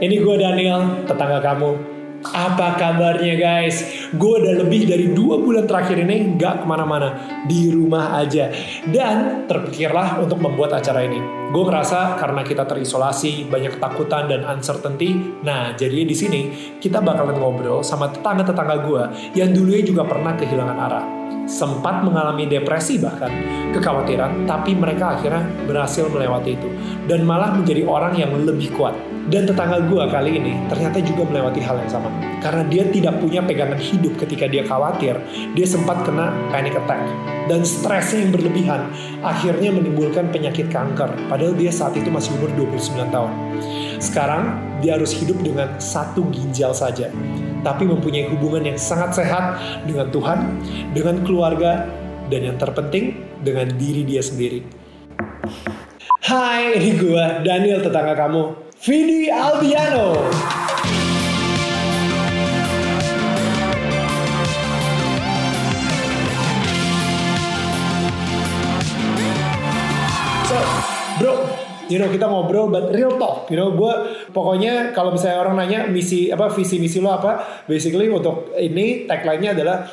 ini gue Daniel, tetangga kamu. Apa kabarnya guys? Gue udah lebih dari dua bulan terakhir ini gak ke mana-mana, di rumah aja. Dan terpikirlah untuk membuat acara ini. Gue ngerasa karena kita terisolasi, banyak ketakutan dan uncertainty. Nah, jadi di sini kita bakalan ngobrol sama tetangga-tetangga gue yang dulunya juga pernah kehilangan arah sempat mengalami depresi bahkan kekhawatiran, tapi mereka akhirnya berhasil melewati itu dan malah menjadi orang yang lebih kuat. Dan tetangga gue kali ini ternyata juga melewati hal yang sama. Karena dia tidak punya pegangan hidup ketika dia khawatir, dia sempat kena panic attack. Dan stresnya yang berlebihan akhirnya menimbulkan penyakit kanker. Padahal dia saat itu masih umur 29 tahun. Sekarang dia harus hidup dengan satu ginjal saja tapi mempunyai hubungan yang sangat sehat dengan Tuhan, dengan keluarga, dan yang terpenting dengan diri dia sendiri. Hai, ini gue Daniel tetangga kamu, Vidi Albiano. You know kita ngobrol but real talk you know. Gue pokoknya kalau misalnya orang nanya misi apa visi misi lo apa basically untuk ini tagline-nya adalah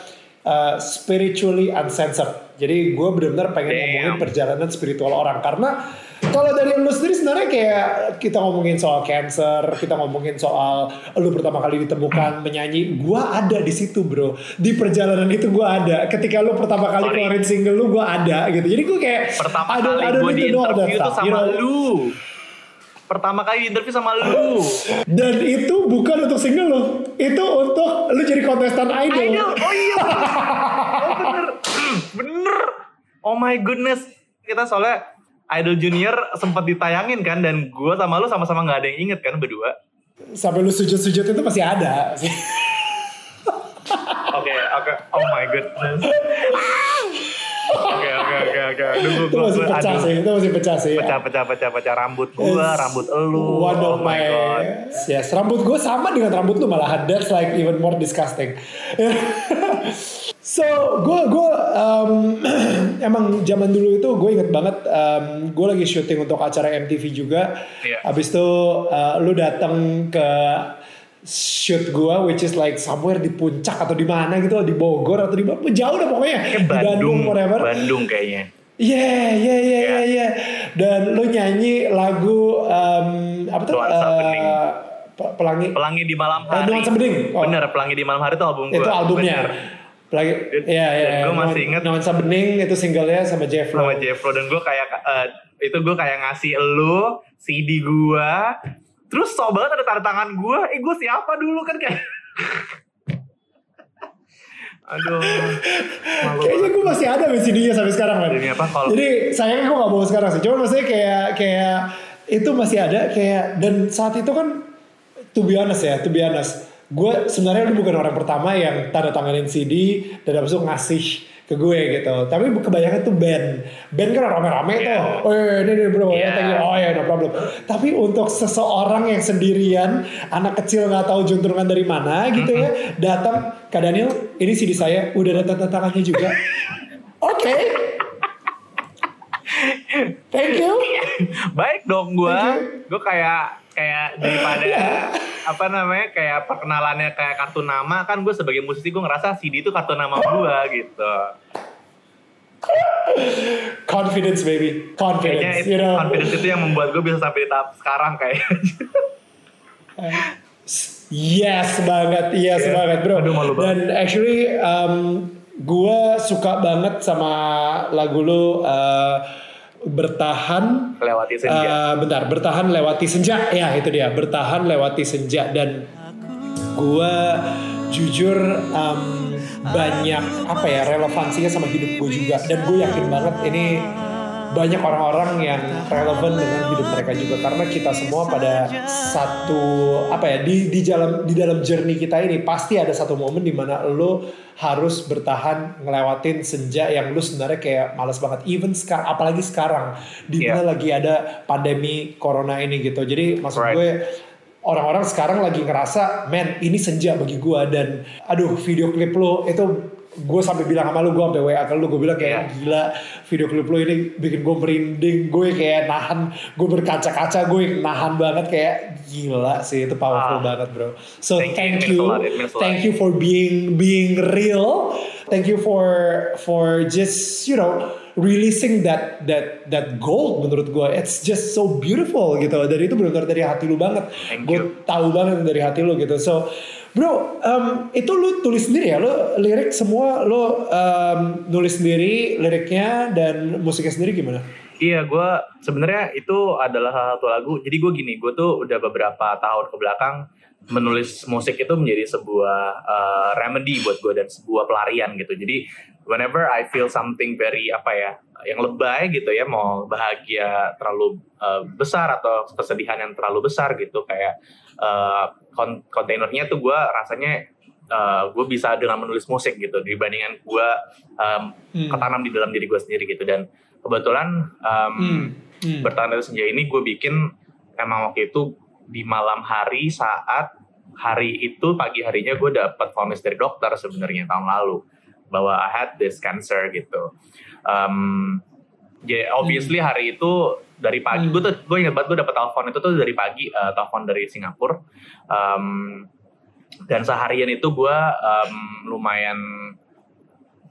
uh, spiritually uncensored. Jadi gue benar-benar pengen Damn. ngomongin perjalanan spiritual orang. Karena kalau dari lu sendiri sebenarnya kayak kita ngomongin soal cancer, kita ngomongin soal lu pertama kali ditemukan menyanyi, gua ada di situ bro. Di perjalanan itu gua ada. Ketika lu pertama kali Sorry. keluarin single lu, gua ada gitu. Jadi gua kayak pertama ada, kali ada gue di interview itu sama you know? lu. Pertama kali interview sama lu. Dan itu bukan untuk single lu. Itu untuk lu jadi kontestan idol. Idol. Oh iya. oh bener. bener. Oh my goodness. Kita soalnya Idol Junior sempat ditayangin kan dan gue sama lu sama-sama nggak ada yang inget kan berdua. Sampai lu sujud-sujud itu masih ada. Oke, oke. Oh my goodness. Oke oke oke oke. Itu masih pecah sih, itu masih pecah sih. Pecah pecah pecah pecah rambut gua, yes. rambut elu. One of oh my, god. Yes, rambut gua sama dengan rambut lu malahan. That's like even more disgusting. so, gue gue um, emang zaman dulu itu gue inget banget um, gue lagi syuting untuk acara MTV juga. Yeah. Abis itu uh, lu datang ke shoot gua which is like somewhere di puncak atau di mana gitu di Bogor atau di mana jauh dah pokoknya Kayak di Bandung whatever Bandung kayaknya Iya, iya, iya, iya, iya. Dan lu nyanyi lagu um, apa tuh? Uh, pelangi Pelangi di malam hari. Nuansa Bening. Oh. Bener, Pelangi di malam hari itu album gue. Itu albumnya. Bener. Pelangi, iya, iya. Gue masih inget. Nuansa Bening itu singlenya sama Jeff Sama Jeff dan gue kayak uh, itu gue kayak ngasih lu CD gue Terus so banget ada tanda tangan gue, eh gue siapa dulu kan kayak. Aduh. Kayaknya gue masih ada CD-nya sampai sekarang kan. Ini apa kalau? Jadi sayangnya gue gak bawa sekarang sih. Cuma maksudnya kayak kayak itu masih ada kayak dan saat itu kan to be honest ya, to be honest. Gue sebenarnya bukan orang pertama yang tanda tanganin CD dan habis itu ngasih ke gue gitu. Tapi kebanyakan tuh band. Band kan rame-rame yeah. tuh. Oh iya, ini nih bro, yeah. thank you. Oh ya, no problem. Tapi untuk seseorang yang sendirian, anak kecil nggak tahu juntrungan dari mana gitu ya, datang ke Daniel, ini CD saya udah ada tanda tangannya juga. Oke. Okay. Thank you. Baik dong gue. Gue kayak kayak daripada apa namanya kayak perkenalannya kayak kartu nama kan gue sebagai musisi gue ngerasa CD itu kartu nama gue gitu. Confidence baby. Confidence Kayaknya you know. confidence itu yang membuat gue bisa sampai di tahap sekarang kayak yes banget yes yeah. banget bro. Aduh, malu dan actually um, gue suka banget sama lagu lu uh, bertahan lewati senja. Uh, bentar, bertahan lewati senja. Ya, itu dia, bertahan lewati senja dan gua jujur um, banyak apa ya relevansinya sama hidup gue juga dan gue yakin banget ini banyak orang-orang yang relevan dengan hidup mereka juga karena kita semua pada satu apa ya di di dalam di dalam journey kita ini pasti ada satu momen di mana lo harus bertahan ngelewatin senja yang lu sebenarnya kayak males banget even sekarang apalagi sekarang di mana yeah. lagi ada pandemi corona ini gitu jadi maksud right. gue orang-orang sekarang lagi ngerasa men ini senja bagi gue dan aduh video klip lo itu gue sampai bilang sama lu gue sampai WA ke lu gue bilang kayak Iya. gila video klip lu ini bikin gue merinding gue kayak nahan gue berkaca-kaca gue nahan banget kayak gila sih itu powerful Ah. banget bro. So Thank you, thank, you. For being being real. Thank you for for just you know releasing that that that gold menurut gue it's just so beautiful gitu dari itu benar-benar dari hati lu banget. Gue tahu banget dari hati lu gitu. So bro um, itu lu tulis sendiri ya lu lirik semua lu um, nulis sendiri liriknya dan musiknya sendiri gimana Iya, gue sebenarnya itu adalah salah satu lagu. Jadi gue gini, gue tuh udah beberapa tahun ke belakang menulis musik itu menjadi sebuah uh, remedy buat gue dan sebuah pelarian gitu. Jadi whenever I feel something very apa ya, yang lebay gitu ya, mau bahagia terlalu uh, besar atau kesedihan yang terlalu besar gitu, kayak uh, kon- kontainernya tuh gue rasanya gue bisa dengan menulis musik gitu dibandingkan gue um, Hmm. ketanam di dalam diri gue sendiri gitu dan kebetulan um, Hmm. Hmm. bertahan dari senja ini gue bikin emang waktu itu di malam hari saat hari itu pagi harinya gue dapat vonis dari dokter sebenarnya tahun lalu bahwa I had this cancer gitu. Um, ya obviously hari itu dari pagi Hmm. gue tuh gue ingat banget gue dapat telepon itu tuh dari pagi eh, telepon dari Singapura Um, dan seharian itu gue um, lumayan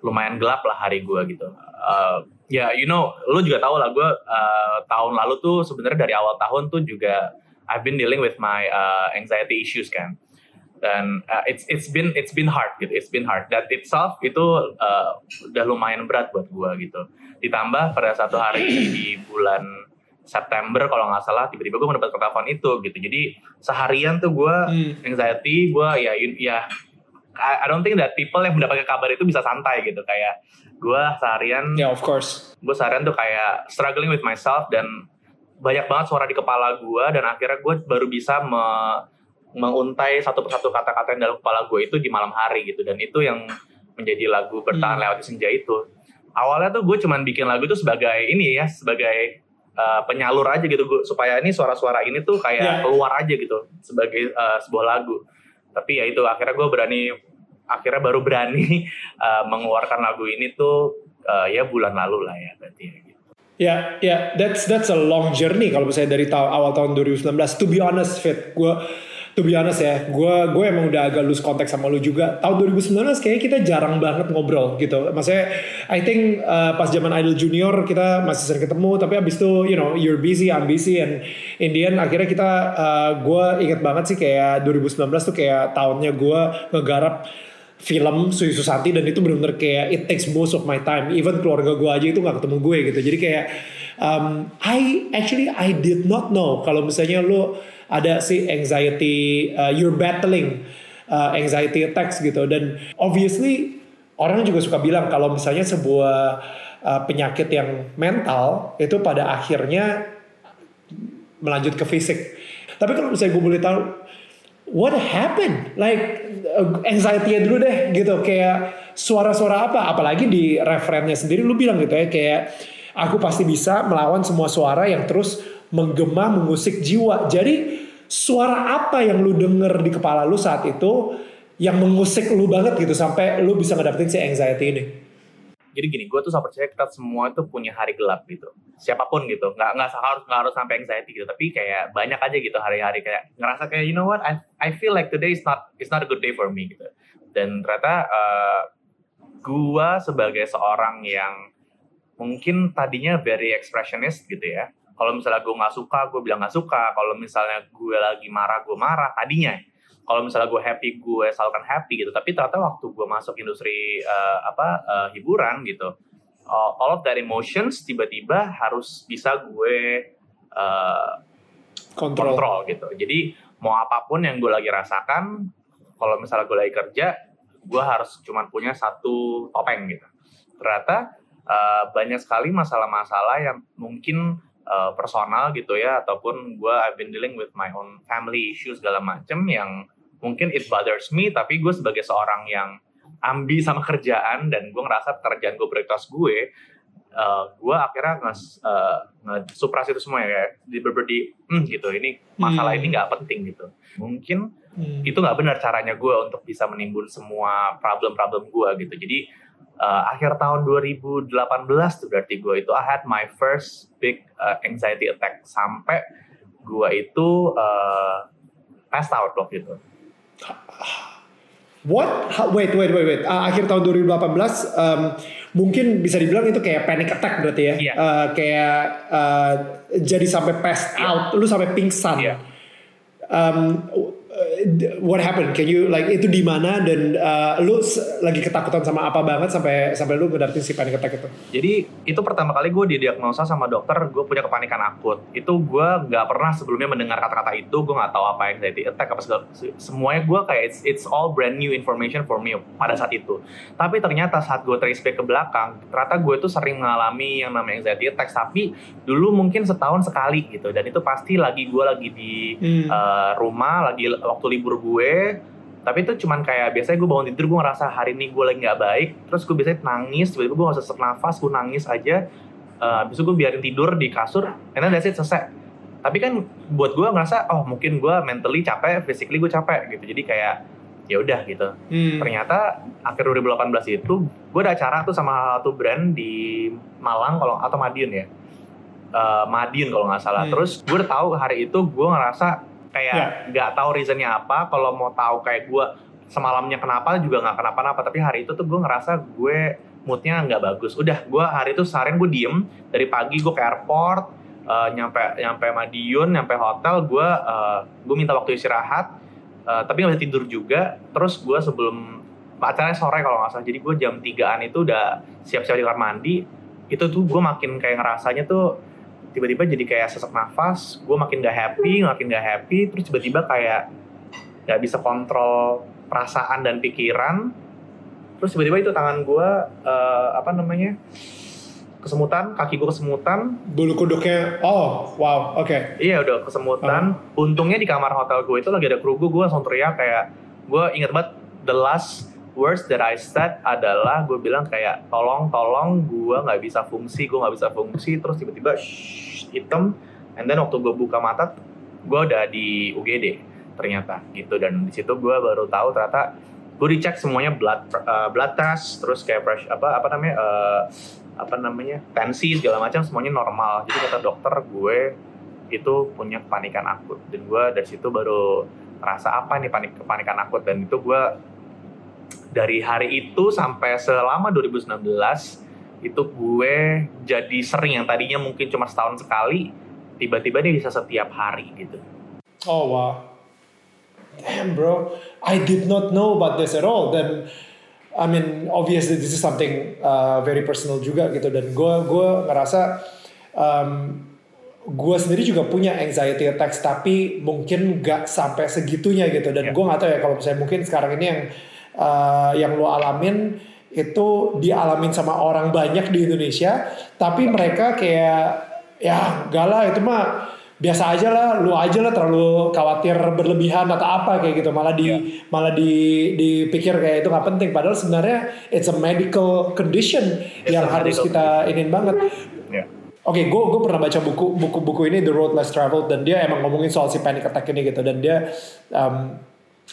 lumayan gelap lah hari gue gitu. Uh, ya you know, lu juga tahu lah gue uh, tahun lalu tuh sebenarnya dari awal tahun tuh juga I've been dealing with my uh, anxiety issues kan. Dan uh, it's it's been it's been hard gitu, it's been hard. That itself itu uh, udah lumayan berat buat gue gitu. Ditambah pada satu hari di bulan September kalau nggak salah tiba-tiba gue mendapat telepon itu gitu. Jadi seharian tuh gue Hmm. anxiety gue ya ya I, I don't think that people yang mendapatkan kabar itu bisa santai gitu kayak gue seharian yeah of course gue seharian tuh kayak struggling with myself dan banyak banget suara di kepala gue dan akhirnya gue baru bisa me- menguntai satu persatu kata-kata yang dalam kepala gue itu di malam hari gitu dan itu yang menjadi lagu bertahan Hmm. lewat senja itu awalnya tuh gue cuman bikin lagu itu sebagai ini ya sebagai uh, penyalur aja gitu gue supaya ini suara-suara ini tuh Ya. kayak keluar aja gitu sebagai uh, sebuah lagu tapi ya itu akhirnya gue berani akhirnya baru berani uh, mengeluarkan lagu ini tuh uh, ya bulan lalu lah ya berarti ya gitu. Ya, ya, that's that's a long journey kalau misalnya dari ta- awal tahun 2019. To be honest, Fit, gue to be honest ya, gue gue emang udah agak lose kontak sama lu juga. Tahun 2019 kayaknya kita jarang banget ngobrol gitu. Maksudnya, I think uh, pas zaman Idol Junior kita masih sering ketemu, tapi abis itu, you know, you're busy, I'm busy, and in the end akhirnya kita, uh, gue inget banget sih kayak 2019 tuh kayak tahunnya gue ngegarap film Suyu Susanti dan itu benar-benar kayak it takes most of my time even keluarga gue aja itu nggak ketemu gue gitu jadi kayak um, I actually I did not know kalau misalnya lo ada si anxiety uh, you're battling uh, anxiety attacks gitu dan obviously orang juga suka bilang kalau misalnya sebuah uh, penyakit yang mental itu pada akhirnya melanjut ke fisik tapi kalau misalnya gue boleh tahu what happened? Like uh, anxiety dulu deh gitu kayak suara-suara apa? Apalagi di referennya sendiri lu bilang gitu ya kayak aku pasti bisa melawan semua suara yang terus menggema mengusik jiwa. Jadi suara apa yang lu denger di kepala lu saat itu yang mengusik lu banget gitu sampai lu bisa ngedapetin si anxiety ini? Jadi gini, gue tuh sama percaya kita semua tuh punya hari gelap gitu. Siapa pun gitu, nggak nggak harus nggak harus sampai anxiety gitu. Tapi kayak banyak aja gitu hari-hari kayak ngerasa kayak you know what, I I feel like today is not is not a good day for me gitu. Dan ternyata uh, gue sebagai seorang yang mungkin tadinya very expressionist gitu ya. Kalau misalnya gue nggak suka, gue bilang nggak suka. Kalau misalnya gue lagi marah, gue marah. Tadinya kalau misalnya gue happy gue selalu happy gitu tapi ternyata waktu gue masuk industri uh, apa uh, hiburan gitu all, all of that emotions tiba-tiba harus bisa gue uh, Kontrol. kontrol gitu jadi mau apa pun yang gue lagi rasakan kalau misalnya gue lagi kerja gue harus cuman punya satu topeng gitu ternyata uh, banyak sekali masalah-masalah yang mungkin uh, personal gitu ya ataupun gue I've been dealing with my own family issues segala macem yang mungkin it bothers me tapi gue sebagai seorang yang ambi sama kerjaan dan gue ngerasa pekerjaan gue prioritas gue uh, gue akhirnya nge, uh, nge-supras itu semua ya kayak di berbedi hmm, gitu ini masalah Hmm. ini nggak penting gitu mungkin Hmm. itu nggak benar caranya gue untuk bisa menimbun semua problem-problem gue gitu jadi uh, akhir tahun 2018 tuh berarti gue itu I had my first big uh, anxiety attack sampai gue itu uh, passed out waktu itu What? Ha- Wait, wait, wait, wait. Ah, akhir tahun 2018, um, mungkin bisa dibilang itu kayak panic attack berarti ya. Iya. Uh, kayak uh, jadi sampai passed Iya. out, lu sampai pingsan. Iya. Um, uh, what happened? Can you like itu di mana dan uh, lu lagi ketakutan sama apa banget sampai sampai lu ngedapetin si panic attack itu? Jadi itu pertama kali gue didiagnosa sama dokter gue punya kepanikan akut. Itu gue nggak pernah sebelumnya mendengar kata-kata itu. Gue nggak tahu apa anxiety attack apa segala. Semuanya gue kayak it's, it's all brand new information for me pada saat itu. Tapi ternyata saat gue trace back ke belakang, ternyata gue tuh sering mengalami yang namanya anxiety attack. Tapi dulu mungkin setahun sekali gitu. Dan itu pasti lagi gue lagi di Hmm. uh, rumah lagi waktu libur gue tapi itu cuman kayak biasanya gue bangun tidur gue ngerasa hari ini gue lagi nggak baik terus gue biasanya nangis tiba-tiba gue nggak sesak nafas gue nangis aja. Uh, itu gue biarin tidur di kasur and then that's it selesai. Tapi kan buat gue ngerasa oh mungkin gue mentally capek physically gue capek gitu. Jadi kayak ya udah gitu. Hmm. ternyata akhir 2018 itu gue ada acara tuh sama satu brand di Malang kalau atau Madiun ya. Eh, Madiun kalau nggak salah. Hmm. terus gue udah tahu hari itu gue ngerasa kayak nggak tahu reasonnya apa kalau mau tahu kayak gue semalamnya kenapa juga nggak kenapa-napa. Tapi hari itu tuh gue ngerasa gue moodnya nggak bagus. Udah gue hari itu seharian gue diem. Dari pagi gue ke airport eh, nyampe nyampe Madiun nyampe hotel gue eh, gue minta waktu istirahat. Eh, tapi nggak bisa tidur juga. Terus gue sebelum acaranya sore kalau nggak salah. Jadi gue jam 3an itu udah siap-siap di kamar mandi. Itu tuh gue makin kayak ngerasanya tuh tiba-tiba jadi kayak sesak nafas gue makin gak happy makin gak happy terus tiba-tiba kayak gak bisa kontrol perasaan dan pikiran terus tiba-tiba itu tangan gue eh, apa namanya kesemutan kaki gue kesemutan Bulu kuduknya, oh wow, oke. Iya udah kesemutan. Untungnya di kamar hotel gue itu lagi ada kru gue, gue langsung teriak kayak gue inget banget the last words that I said adalah gue bilang kayak tolong tolong gue nggak bisa fungsi, gue nggak bisa fungsi. Terus tiba-tiba hitam. And then waktu gue buka mata, gue udah di UGD ternyata gitu. Dan di situ gue baru tahu ternyata gue dicek semuanya blood uh, blood test, terus kayak fresh apa apa namanya uh, apa namanya tensi segala macam semuanya normal jadi kata dokter gue itu punya kepanikan akut dan gue dari situ baru ngerasa apa nih panik kepanikan akut dan itu gue dari hari itu sampai selama 2019 itu gue jadi sering yang tadinya mungkin cuma setahun sekali tiba-tiba dia bisa setiap hari gitu Oh wow. Damn bro, I did not know about this at all. Dan I mean obviously this is something uh, very personal juga gitu. Dan gue gue ngerasa um, gue sendiri juga punya anxiety attacks tapi mungkin gak sampai segitunya gitu. Dan Ya. gue nggak tahu ya kalau misalnya mungkin sekarang ini yang uh, yang lo alamin itu dialamin sama orang banyak di Indonesia. Tapi mereka kayak ya enggak lah itu mah biasa aja lah, lu aja lah terlalu khawatir berlebihan atau apa kayak gitu, malah di Iya. malah di dipikir kayak itu nggak penting, padahal sebenarnya it's a medical condition It's yang harus medical kita inin banget. ya Oke, gue gue pernah baca buku buku buku ini The Road Less Traveled dan dia emang ngomongin soal si panic attack ini gitu dan dia um,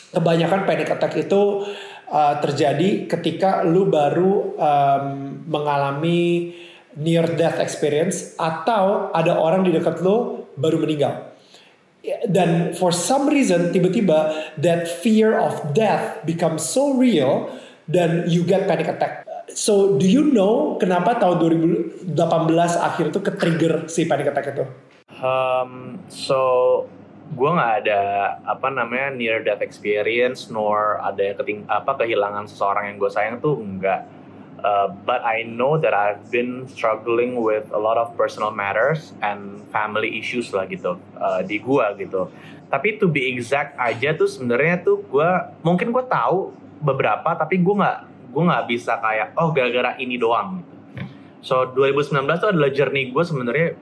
kebanyakan panic attack itu uh, terjadi ketika lu baru um, mengalami near death experience atau ada orang di dekat lu baru meninggal. Dan for some reason tiba-tiba that fear of death becomes so real dan you get panic attack. So do you know kenapa tahun 2018 akhir itu ke-trigger si panic attack itu? Um, so gue nggak ada apa namanya near death experience nor ada keting apa kehilangan seseorang yang gue sayang tuh enggak. Uh, but I know that I've been struggling with a lot of personal matters and family issues lah gitu uh, di gue gitu. Tapi to be exact aja tuh sebenarnya tuh gue mungkin gue tahu beberapa tapi gue nggak gue nggak bisa kayak oh gara-gara ini doang. Gitu. So 2019 tuh adalah journey gue sebenarnya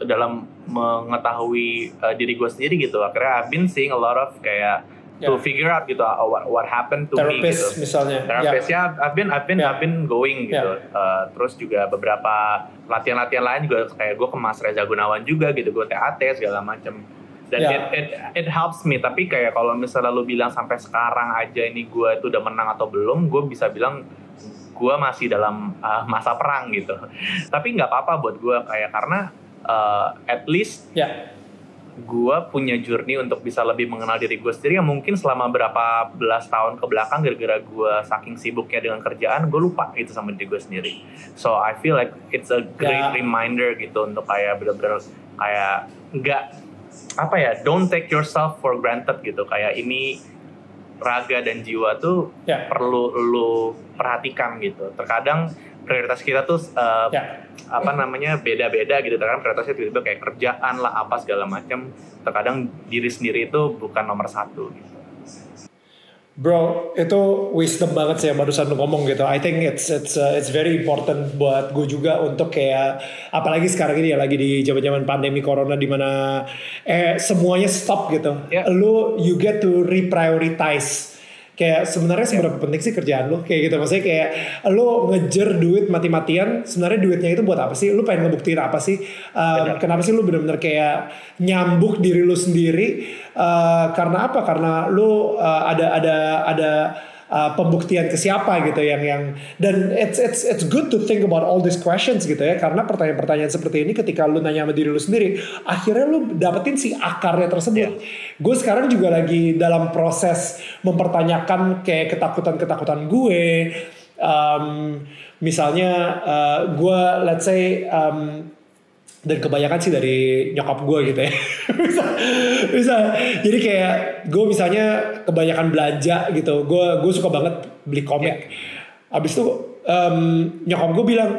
dalam mengetahui uh, diri gue sendiri gitu akhirnya I've been seeing a lot of kayak to Yeah. figure out gitu uh, what, what happened to me Therapist gitu. misalnya. Therapist ya, I've been I've been Yeah. I've been going gitu. Yeah. Uh, terus juga beberapa latihan-latihan lain juga kayak gue ke Mas Reza Gunawan juga gitu, gue TAT segala macem. Dan Yeah. it, it it helps me. Tapi kayak kalau misalnya lu bilang sampai sekarang aja ini gue itu udah menang atau belum, gue bisa bilang gue masih dalam uh, masa perang gitu. Tapi nggak apa-apa buat gue kayak karena uh, at least Ya, gue punya journey untuk bisa lebih mengenal diri gue sendiri. Yang mungkin selama berapa belas tahun ke belakang gara-gara gue saking sibuknya dengan kerjaan gue lupa itu sama diri gue sendiri. So I feel like it's a great Ya. reminder gitu untuk kayak bener-bener kayak nggak apa ya don't take yourself for granted gitu. Kayak ini raga dan jiwa tuh ya, perlu lu perhatikan gitu. Terkadang prioritas kita tuh uh, ya. apa namanya beda-beda gitu terkadang prioritasnya tiba-tiba kayak kerjaan lah apa segala macam terkadang diri sendiri itu bukan nomor satu gitu. Bro, itu wisdom banget sih yang barusan lu ngomong gitu. I think it's it's uh, it's very important buat gue juga untuk kayak apalagi sekarang ini ya lagi di zaman-zaman pandemi corona di mana eh semuanya stop gitu. Yeah. Lu you get to reprioritize. Kayak sebenarnya seberapa penting sih kerjaan lu? Kayak gitu maksudnya kayak lu ngejar duit mati-matian sebenarnya duitnya itu buat apa sih? Lu pengen ngebuktiin apa sih? Um, kenapa sih lu bener-bener kayak nyambuk diri lu sendiri? Uh, karena apa? Karena lu uh, ada ada ada uh, pembuktian ke siapa gitu yang yang dan it's it's it's good to think about all these questions gitu ya karena pertanyaan-pertanyaan seperti ini ketika lu nanya sama diri lu sendiri akhirnya lu dapetin si akarnya tersebut. Gue sekarang juga lagi dalam proses mempertanyakan kayak ketakutan-ketakutan gue um, misalnya uh, gue let's say um, dan kebanyakan sih dari nyokap gue gitu ya. Bisa bisa. Jadi kayak gue misalnya kebanyakan belanja gitu. Gue gue suka banget beli komik. Abis itu em, nyokap gue bilang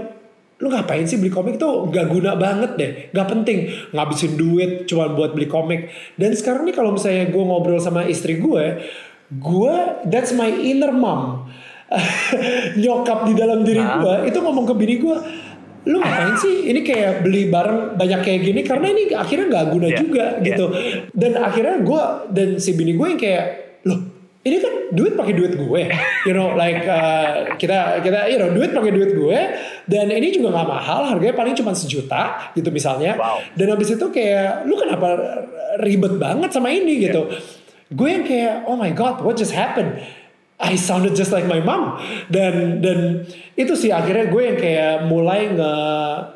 lu ngapain sih beli komik tuh? Nggak guna banget deh. Nggak penting. Ngabisin duit cuma buat beli komik. Dan sekarang nih kalau misalnya gue ngobrol sama istri gue gue that's my inner mom. Nyokap di dalam diri gue itu ngomong ke bini gue lu ngapain sih? Ini kayak beli barang banyak kayak gini karena ini akhirnya nggak guna Yeah, juga yeah. gitu. Dan akhirnya gue dan si bini gue yang kayak loh ini kan duit pakai duit gue. You know like uh, kita kita you know duit pakai duit gue dan ini juga nggak mahal harganya paling cuma sejuta gitu misalnya. Wow. dan habis itu kayak lu kenapa ribet banget sama ini? Gitu. Gue yang kayak oh my god what just happened I sounded just like my mom. Dan dan itu sih akhirnya gue yang kayak mulai nge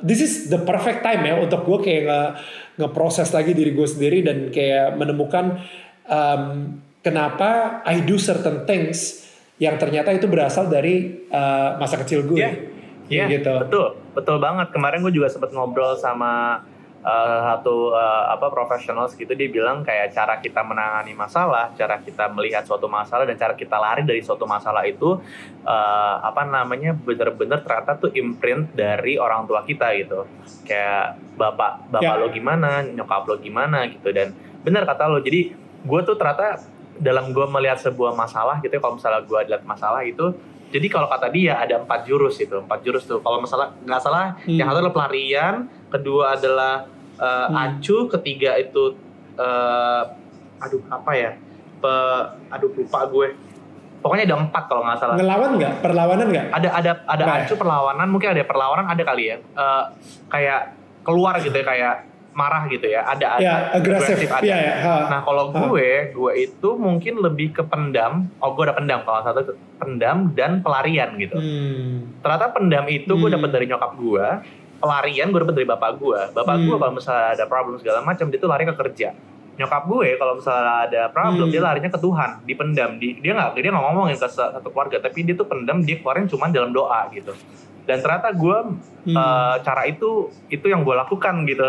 this is the perfect time ya untuk gue kayak nge ngeproses lagi diri gue sendiri dan kayak menemukan um, kenapa I do certain things yang ternyata itu berasal dari uh, masa kecil gue. Iya, Iya, gitu. Betul, betul banget. Kemarin gue juga sempat ngobrol sama uh, satu uh, apa profesional gitu dia bilang kayak cara kita menangani masalah, cara kita melihat suatu masalah dan cara kita lari dari suatu masalah itu uh, apa namanya bener-bener ternyata tuh imprint dari orang tua kita gitu. Kayak bapak bapak Ya. lo gimana, nyokap lo gimana gitu dan bener kata lo. Jadi gue tuh ternyata dalam gue melihat sebuah masalah gitu ya, kalau misalnya gue lihat masalah itu jadi kalau kata dia ada empat jurus itu empat jurus tuh kalau masalah nggak salah Hmm. yang satu adalah pelarian kedua adalah uh, Hmm. acuh ketiga itu uh, aduh apa ya Pe, aduh lupa gue pokoknya ada empat kalau nggak salah ngelawan nggak perlawanan nggak ada ada ada Nah. acuh perlawanan mungkin ada perlawanan ada kali ya Eh, kayak keluar gitu ya kayak marah gitu ya ada ada ya agresif ada ya ya ha. Nah kalau gue, gue itu mungkin lebih ke pendam. Oh gue ada pendam kalau satu pendam dan pelarian gitu. Hmm. Ternyata pendam itu gue Hmm. dapat dari nyokap gue. Pelarian gue dapat dari bapak gue. Bapak Hmm. gue kalau misalnya ada problem segala macam dia tuh lari ke kerja. Nyokap gue kalau misalnya ada problem Hmm. dia larinya ke Tuhan, dipendam. Di, dia nggak dia nggak ngomongin ke sa- satu keluarga, tapi dia tuh pendam dia keluarin cuma dalam doa gitu. Dan ternyata gue Hmm. eh, cara itu itu yang gue lakukan gitu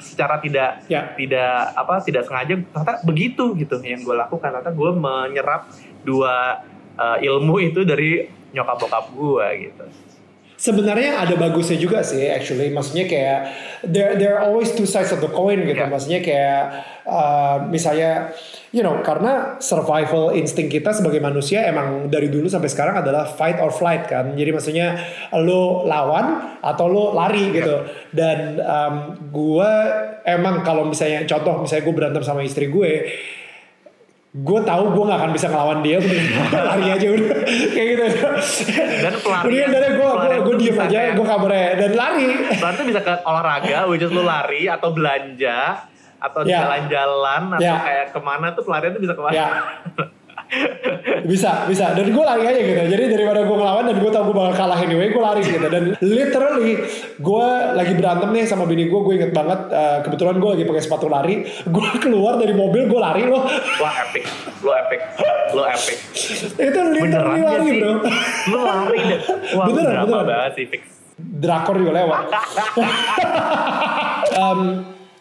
secara tidak ya. tidak apa tidak sengaja ternyata begitu gitu yang gue lakukan. Ternyata gue menyerap dua uh, ilmu itu dari nyokap bokap gue gitu Sebenarnya ada bagusnya juga sih, actually. Maksudnya kayak there there are always two sides of the coin gitu. Yeah. Maksudnya kayak uh, misalnya, you know, karena survival insting kita sebagai manusia emang dari dulu sampai sekarang adalah fight or flight kan. Jadi maksudnya lo lawan atau lo lari gitu. Dan um, gue emang kalau misalnya contoh misalnya gue berantem sama istri gue, gue tahu gue gak akan bisa ngelawan dia lari aja udah kayak gitu Dan pelarian- Mendingan dari gue gue gue diem aja kayak- gue kabarnya dan lari Berarti bisa ke olahraga, which is lu lari atau belanja atau Ya. jalan-jalan atau Ya. kayak ke mana tuh pelarian tuh bisa ke mana? ya bisa bisa dan gue lari aja gitu jadi daripada gue ngelawan dan gue tau gue bakal kalah anyway gue lari gitu dan literally gue lagi berantem nih sama bini gue gue inget banget eh, kebetulan gue lagi pakai sepatu lari gue keluar dari mobil gue lari loh Wah epic, lu epic, lu epic. itu literally Beneran lari sih? bro Lu lari deh. Wah, Beneran, beneran. banget sih fix. drakor juga lewat. Em,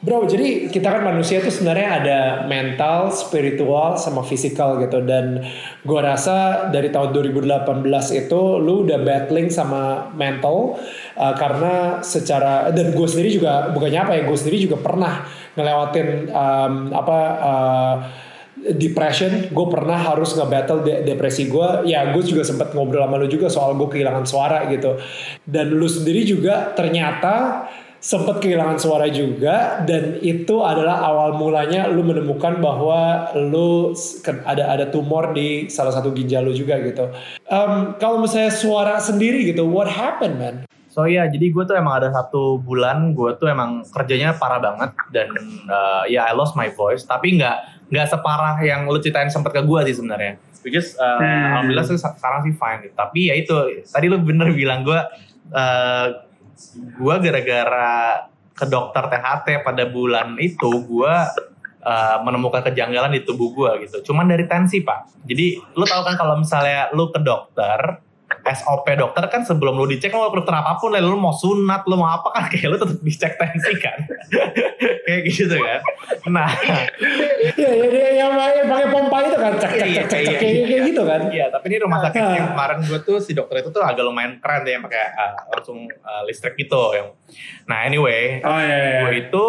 bro, jadi kita kan manusia itu sebenarnya ada mental, spiritual, sama fisikal gitu. Dan gue rasa dari tahun 2018 itu lu udah battling sama mental uh, karena secara dan gue sendiri juga bukannya apa ya, gue sendiri juga pernah ngelewatin em, apa. uh, depression, gue pernah harus nge-battle de- depresi gue. Ya, gue juga sempat ngobrol sama lu juga soal gue kehilangan suara gitu. Dan lu sendiri juga ternyata sempat kehilangan suara juga dan itu adalah awal mulanya lu menemukan bahwa lu ada ada tumor di salah satu ginjal lu juga gitu. Em, kalau misalnya suara sendiri gitu, what happened man? So ya, jadi gue tuh emang ada satu bulan gue tuh emang kerjanya parah banget dan uh, ya I lost my voice. Tapi nggak nggak separah yang lu ceritain sempet ke gue sih sebenarnya. Which is uh, Hmm. alhamdulillah sih sekarang sih fine. gitu. Tapi ya itu tadi lu bener bilang gue uh, gue gara-gara ke dokter THT pada bulan itu gue uh, menemukan kejanggalan di tubuh gue gitu. Cuman dari tensi pak. Jadi lu tahu kan kalau misalnya lu ke dokter SOP dokter kan sebelum lu dicek lu dokter apa pun lah. Lu mau sunat lu mau apa kan? Kayak lu tetap dicek tensi kan? Kayak gitu kan? Nah. Ya, ya, ya, yang yang pakai pompa itu kan, cek cek cek cek, cek, kayak gitu kan. iya tapi ini rumah sakit yang kemarin gue tuh si dokter itu tuh agak lumayan keren deh yang pakai uh, langsung uh, listrik gitu yang nah anyway Oh iya, gue itu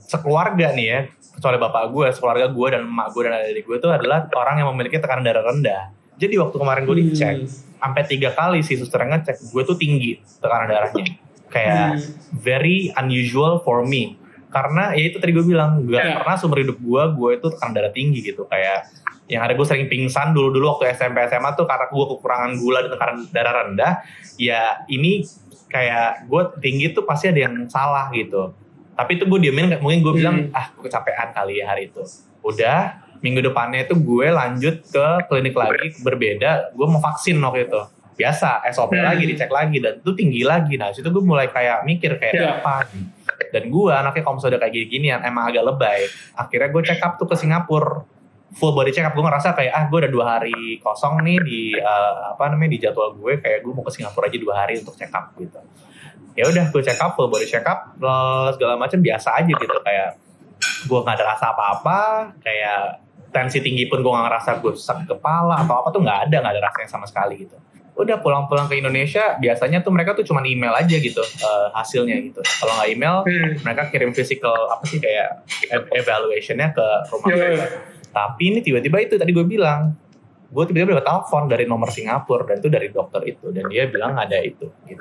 sekeluarga nih ya kecuali bapak gue sekeluarga gue dan emak gue dan adik gue itu adalah orang yang memiliki tekanan darah rendah jadi waktu kemarin gue dicek Hmm. sampai tiga kali si suster ngecek gue tuh tinggi tekanan darahnya. Kayak very unusual for me. Karena ya itu tadi gue bilang gak Ya. pernah seumur hidup gue gue itu tekanan darah tinggi gitu. Kayak yang ada gue sering pingsan dulu dulu waktu SMP SMA tuh karena gue kekurangan gula dan tekanan darah rendah ya ini kayak gue tinggi tuh pasti ada yang salah gitu. Tapi itu gue diemin mungkin gue bilang ah gue kecapean kali ya hari itu. Udah minggu depannya itu gue lanjut ke klinik lagi berbeda gue mau vaksin waktu itu. Biasa SOP Hmm. lagi dicek lagi dan itu tinggi lagi. Nah situ gue mulai kayak mikir kayak Ya. apa dan gue anaknya kalau misalnya kayak gini-ginian emang agak lebay. Akhirnya gue check up tuh ke Singapura. Full body check up gue ngerasa kayak ah gue udah dua hari kosong nih di eh, apa namanya di jadwal gue kayak gue mau ke Singapura aja dua hari untuk check up gitu. Ya udah gue check up full body check up eh, segala macam biasa aja gitu kayak gue nggak ada rasa apa-apa kayak tensi tinggi pun gue nggak ngerasa gue sakit kepala atau apa tuh nggak ada nggak ada rasanya sama sekali gitu udah pulang-pulang ke Indonesia biasanya tuh mereka tuh cuma email aja gitu eh, hasilnya gitu kalau nggak email Hmm. mereka kirim physical apa sih kayak ev- evaluationnya ke rumah Iya, gue. iya. Tapi ini tiba-tiba itu tadi gue bilang, gue tiba-tiba dapat telepon dari nomor Singapura dan itu dari dokter itu dan dia bilang ada itu. Gitu.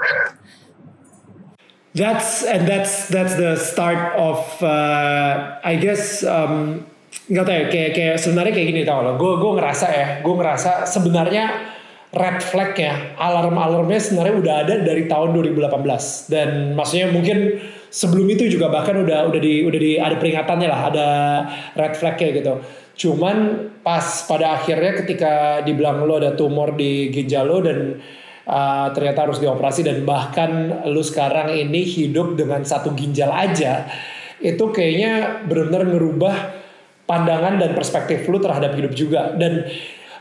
That's and that's that's the start of uh, I guess um, nggak tahu ya kayak kayak sebenarnya kayak gini tau lo gue gue ngerasa ya gue ngerasa sebenarnya red flag ya alarm alarmnya sebenarnya udah ada dari tahun 2018 dan maksudnya mungkin sebelum itu juga bahkan udah udah di udah di ada peringatannya lah ada red flag kayak gitu. Cuman pas pada akhirnya ketika dibilang lo ada tumor di ginjal lo dan uh, ternyata harus dioperasi dan bahkan lu sekarang ini hidup dengan satu ginjal aja itu kayaknya benar-benar ngerubah pandangan dan perspektif lu terhadap hidup juga. Dan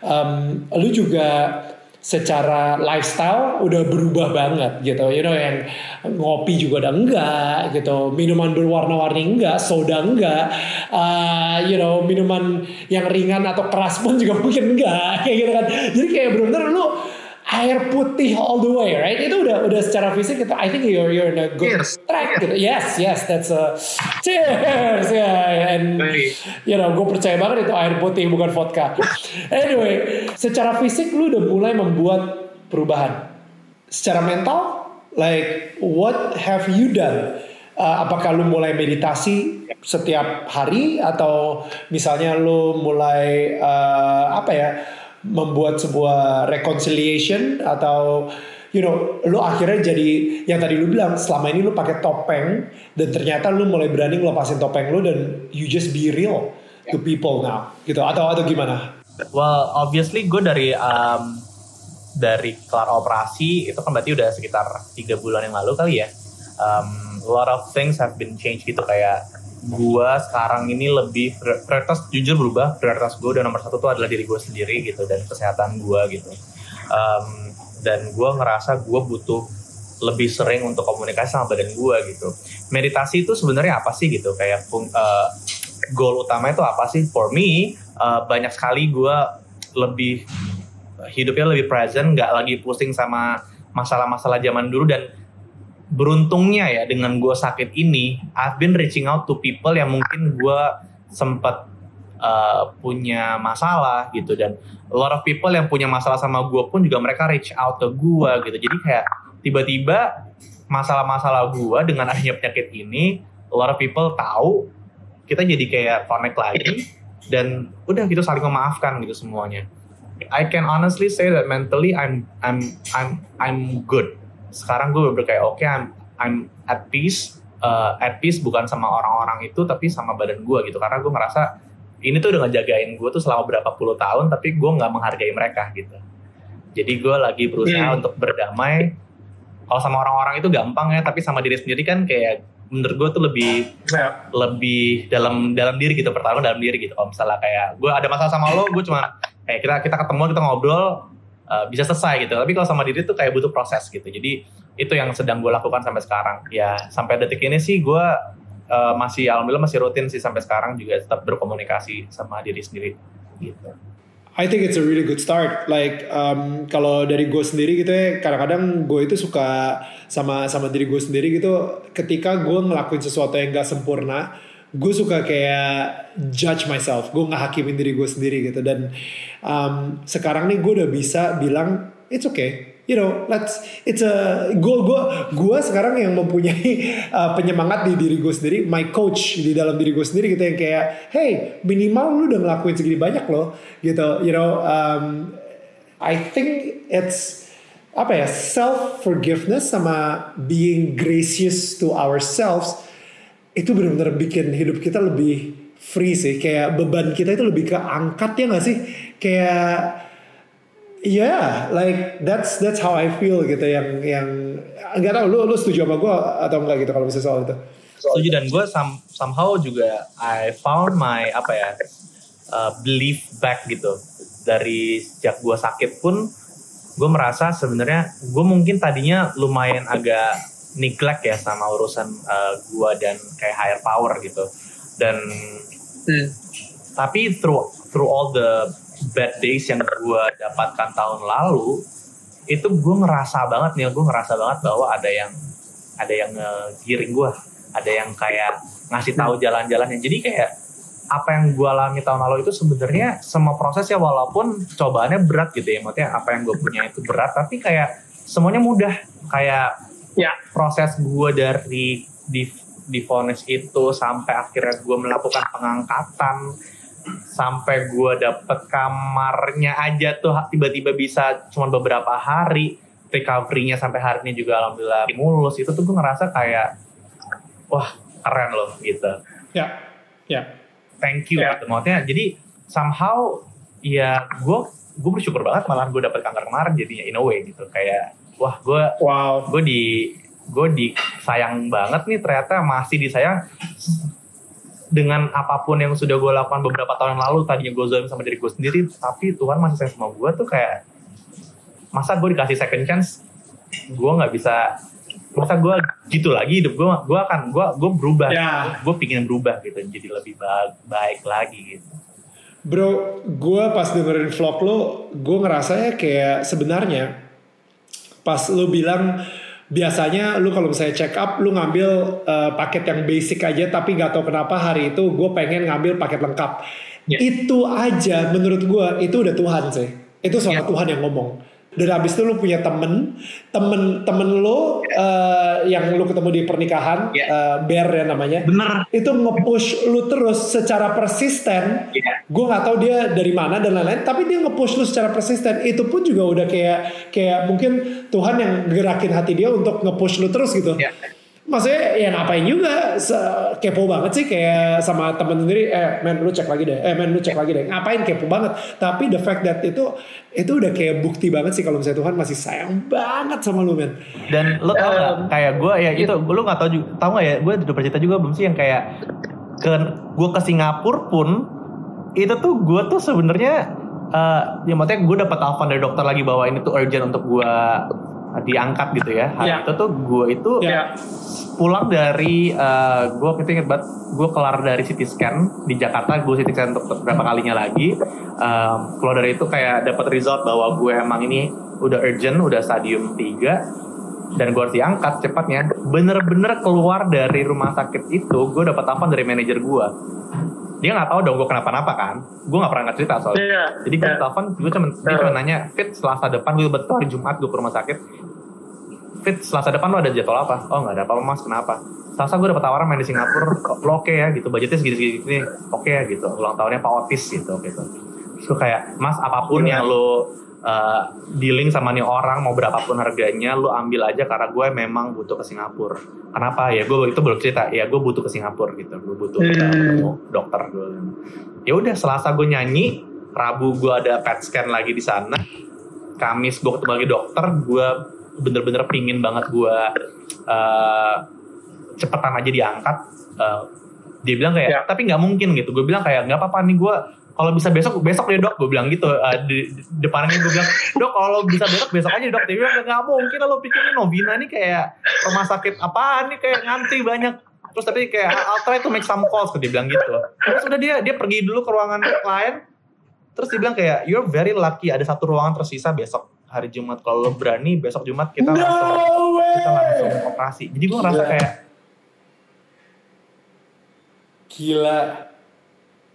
um, lu juga secara lifestyle udah berubah banget gitu. You know yang ngopi juga udah enggak gitu. Minuman berwarna-warni enggak soda enggak. Uh, you know minuman yang ringan atau keras pun juga mungkin enggak. Kayak gitu kan. Jadi kayak bener-bener lu air putih all the way, right? Itu udah udah secara fisik itu I think you're you're in a good Cheers. track gitu. Yes, yes, that's a cheers, yeah. And you know, gue percaya banget itu air putih bukan vodka. anyway, secara fisik lu udah mulai membuat perubahan. Secara mental, like what have you done uh, apakah lu mulai meditasi setiap hari atau misalnya lu mulai uh, apa ya membuat sebuah reconciliation atau you know lu akhirnya jadi yang tadi lu bilang selama ini lu pakai topeng dan ternyata lu mulai berani ngelepasin topeng lu dan you just be real to people now gitu atau atau gimana? Well obviously gue dari um, dari kelar operasi itu kan berarti udah sekitar tiga bulan yang lalu kali ya. Um, a lot of things have been changed gitu kayak gua sekarang ini lebih prioritas jujur berubah prioritas gue udah nomor satu tuh adalah diri gue sendiri gitu dan kesehatan gue gitu. Um, dan gue ngerasa gue butuh lebih sering untuk komunikasi sama badan gue gitu. Meditasi itu sebenarnya apa sih gitu? Kayak uh, goal utama itu apa sih? For me uh, banyak sekali gue lebih hidupnya lebih present, nggak lagi pusing sama masalah-masalah zaman dulu dan beruntungnya ya dengan gue sakit ini, I've been reaching out to people yang mungkin gue sempat uh, punya masalah gitu dan a lot of people yang punya masalah sama gue pun juga mereka reach out ke gue gitu. Jadi kayak tiba-tiba masalah-masalah gue dengan adanya penyakit ini, a lot of people tahu kita jadi kayak connect lagi dan udah gitu saling memaafkan gitu semuanya. I can honestly say that mentally I'm I'm I'm I'm good. Sekarang gue bener kayak oke okay, I'm I'm at peace. Uh, at peace bukan sama orang-orang itu tapi sama badan gue gitu karena gue ngerasa ini tuh udah ngejagain gue tuh selama berapa puluh tahun tapi gue nggak menghargai mereka gitu. Jadi gue lagi berusaha hmm. untuk berdamai. Kalau sama orang-orang itu gampang ya, tapi sama diri sendiri kan kayak menurut gue tuh lebih yeah. lebih dalam dalam diri gitu pertarungan dalam diri gitu. Kalau misalnya kayak gue ada masalah sama lo, gue cuma kayak kita kita ketemu kita ngobrol uh, bisa selesai gitu tapi kalau sama diri tuh kayak butuh proses gitu jadi itu yang sedang gue lakukan sampai sekarang ya sampai detik ini sih gue uh, masih alhamdulillah masih rutin sih sampai sekarang juga tetap berkomunikasi sama diri sendiri gitu I think it's a really good start. Like um, kalau dari gue sendiri gitu ya, kadang-kadang gue itu suka sama sama diri gue sendiri gitu. Ketika gue ngelakuin sesuatu yang gak sempurna, gue suka kayak judge myself. Gue nggak hakimin diri gue sendiri gitu. Dan um, sekarang nih gue udah bisa bilang it's okay. You know let's it's a gue gue gue sekarang yang mempunyai uh, penyemangat di diri gue sendiri my coach di dalam diri gue sendiri gitu yang kayak hey minimal lu udah ngelakuin segini banyak loh. Gitu you know um, I think it's apa ya self forgiveness sama being gracious to ourselves itu benar-benar bikin hidup kita lebih free sih. Kayak beban kita itu lebih keangkat ya gak sih? Kayak ya yeah, like that's that's how I feel gitu yang yang nggak tahu lu lu setuju sama gue atau enggak gitu kalau misalnya soal itu? Setuju dan gue some, somehow juga I found my apa ya uh, belief back gitu. Dari sejak gue sakit pun gue merasa sebenarnya gue mungkin tadinya lumayan agak neglect ya sama urusan uh, gua dan kayak higher power gitu. Dan hmm. tapi through through all the bad days yang gua dapatkan tahun lalu itu gue ngerasa banget nih gue ngerasa banget bahwa ada yang ada yang ngegiring gue ada yang kayak ngasih tahu jalan-jalannya. Jadi kayak apa yang gue alami tahun lalu itu sebenarnya semua proses ya walaupun cobaannya berat gitu ya. Maksudnya apa yang gue punya itu berat tapi kayak semuanya mudah. Kayak ya. Proses gue dari di di vonis itu sampai akhirnya gue melakukan pengangkatan sampai gue dapet kamarnya aja tuh tiba-tiba bisa cuma beberapa hari recovery-nya sampai hari ini juga alhamdulillah mulus. Itu tuh gue ngerasa kayak wah keren loh gitu. Ya ya. Thank you ya. gitu maksudnya. Jadi somehow ya gue gue bersyukur banget malah gue dapet kanker kemarin jadinya in a way gitu. Kayak wah gue wow. gue di gue di sayang banget nih ternyata masih disayang dengan apa pun yang sudah gue lakukan beberapa tahun lalu tadinya gue zalim sama diri gue sendiri tapi Tuhan masih sayang sama gue tuh kayak masa gue dikasih second chance gue nggak bisa masa gue gitu lagi hidup gue gue akan gue gue berubah yeah. gue pingin berubah gitu jadi lebih baik, baik lagi gitu bro gue pas dengerin vlog lo gue ngerasa ya kayak sebenarnya pas lu bilang biasanya lu kalau misalnya check up lu ngambil uh, paket yang basic aja tapi nggak tahu kenapa hari itu gue pengen ngambil paket lengkap yeah. itu aja menurut gue itu udah Tuhan sih itu soal yeah. Tuhan yang ngomong dan habis itu lu punya temen temen temen lu uh, yang lu ketemu di pernikahan Yeah. uh, Bear ya namanya Bener. itu nge-push lu terus secara persisten Iya. gue nggak tahu dia dari mana dan lain-lain tapi dia nge-push lu secara persisten itu pun juga udah kayak kayak mungkin Tuhan yang gerakin hati dia untuk nge-push lu terus gitu Iya. Maksudnya ya ngapain juga? Se- kepo banget sih kayak sama temen sendiri eh men lu cek lagi deh. Eh men lu cek lagi deh. Ngapain? Kepo banget. Tapi the fact that itu itu udah kayak bukti banget sih kalau misalnya Tuhan masih sayang banget sama lu men. Dan lo tau gak, Um, kayak gue ya gitu. itu, lo gak tau juga, tau gak ya, gue udah bercerita juga belum sih yang kayak ke gue ke Singapura pun itu tuh gue tuh sebenarnya eh ya maksudnya gue dapat telepon dari dokter lagi bahwa ini tuh urgent untuk gue diangkat gitu ya. Hari Ya. itu tuh gue itu Ya. pulang dari eh gue itu inget banget gue kelar dari CT scan di Jakarta gue CT scan untuk beberapa kalinya lagi Em, keluar dari itu kayak dapat result bahwa gue emang ini udah urgent udah stadium 3 dan gue harus diangkat cepatnya bener-bener keluar dari rumah sakit itu gue dapat telepon dari manajer gue dia nggak tahu dong gue kenapa-napa kan gue nggak pernah nggak cerita soalnya Iya. jadi gue Iya. telepon gue cuma dia cuma nanya fit selasa depan gue betul hari Jumat gue ke rumah sakit fit selasa depan lo ada jadwal apa? Oh nggak ada apa-apa mas. Kenapa? Selasa gue dapat tawaran main di Singapura. Lo oke ya gitu. Budgetnya segini segini oke ya gitu. Ulang tahunnya Pak Otis gitu gitu. Terus gue kayak mas apa pun yang lo uh, dealing sama nih orang mau berapapun harganya lo ambil aja karena gue memang butuh ke Singapura. Kenapa? Ya gue itu belum cerita. Ya gue butuh ke Singapura gitu. Gue butuh Hmm. ketemu dokter gue ya udah selasa gue nyanyi. Rabu gue ada PET scan lagi di sana. Kamis gue ketemu lagi dokter. Gue bener-bener pingin banget gue uh, cepetan aja diangkat Uh, dia bilang kayak Ya. tapi nggak mungkin gitu. Gue bilang kayak nggak apa-apa nih gue kalau bisa besok besok deh dok gue bilang gitu Uh, di, di depannya gue bilang dok kalau bisa besok besok aja dok. Dia bilang nggak mungkin lo pikir nih Novina nih kayak rumah sakit apaan nih kayak ngantri banyak. Terus tapi kayak I'll try to make some calls dia bilang gitu. Terus udah dia dia pergi dulu ke ruangan klien. Terus dia bilang kayak you're very lucky ada satu ruangan tersisa besok hari Jumat. Kalau lo berani besok Jumat kita no langsung way! kita langsung operasi. Jadi gue ngerasa kayak gila.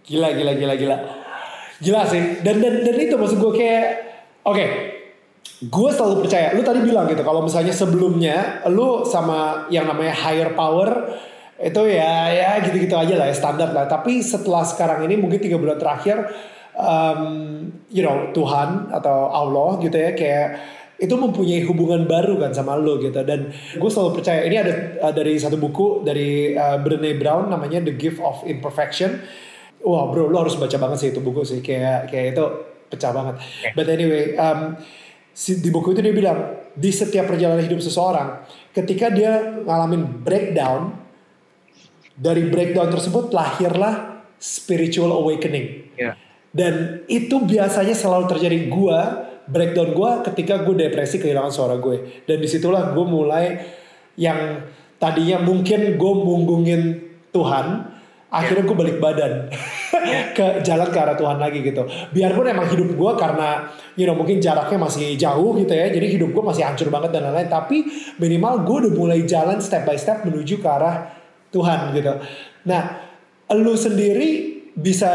Gila gila gila gila. Gila sih. Dan dan dan itu maksud gue kayak oke. Gue selalu percaya lu tadi bilang gitu kalau misalnya sebelumnya lu sama yang namanya higher power itu ya ya gitu-gitu aja lah ya standar lah. Tapi setelah sekarang ini mungkin tiga bulan terakhir um, you know Tuhan atau Allah gitu ya kayak itu mempunyai hubungan baru kan sama lo gitu. Dan gue selalu percaya ini ada uh, dari satu buku dari uh, Brené Brown namanya The Gift of Imperfection. Wah bro lo harus baca banget sih itu buku sih kayak kayak itu pecah banget. But anyway um, si- di buku itu dia bilang di setiap perjalanan hidup seseorang ketika dia ngalamin breakdown dari breakdown tersebut lahirlah spiritual awakening. Ya dan itu biasanya selalu terjadi. Gue breakdown gue ketika gue depresi kehilangan suara gue. Dan di situlah gue mulai yang tadinya mungkin gue munggungin Tuhan akhirnya gue balik badan. Ke jalan ke arah Tuhan lagi gitu. Biarpun emang hidup gue karena you know mungkin jaraknya masih jauh gitu ya jadi hidup gue masih hancur banget dan lain-lain. Tapi minimal gue udah mulai jalan step by step menuju ke arah Tuhan gitu. Nah lu sendiri bisa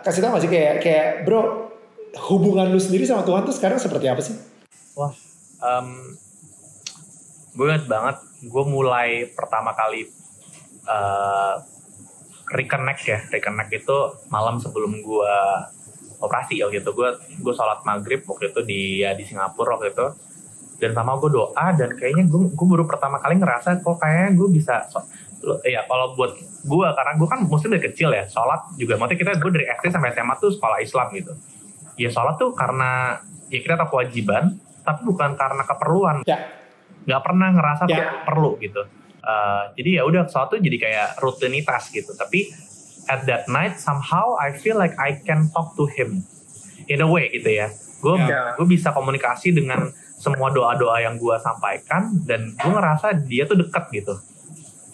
kasih tau gak sih kayak kayak bro hubungan lu sendiri sama Tuhan tuh sekarang seperti apa sih? Wah, em, gue inget banget, gue mulai pertama kali eh reconnect ya, reconnect itu malam sebelum gue operasi waktu itu. Gue gue sholat maghrib waktu itu di ya, di Singapura waktu itu. Dan sama gue doa dan kayaknya gue gue baru pertama kali ngerasa kok kayaknya gue bisa ya kalau buat gue karena gue kan muslim dari kecil ya sholat juga. Maksudnya kita gue dari SD sampai SMA tuh sekolah Islam gitu. Ya sholat tuh karena ya kita tahu kewajiban tapi bukan karena keperluan. Ya, nggak pernah ngerasa Ya. tuh perlu gitu. Eh, jadi ya udah sholat tuh jadi kayak rutinitas gitu. Tapi at that night somehow I feel like I can talk to him in a way gitu ya. Gue Ya. gue bisa komunikasi dengan semua doa-doa yang gue sampaikan dan gue ngerasa dia tuh deket gitu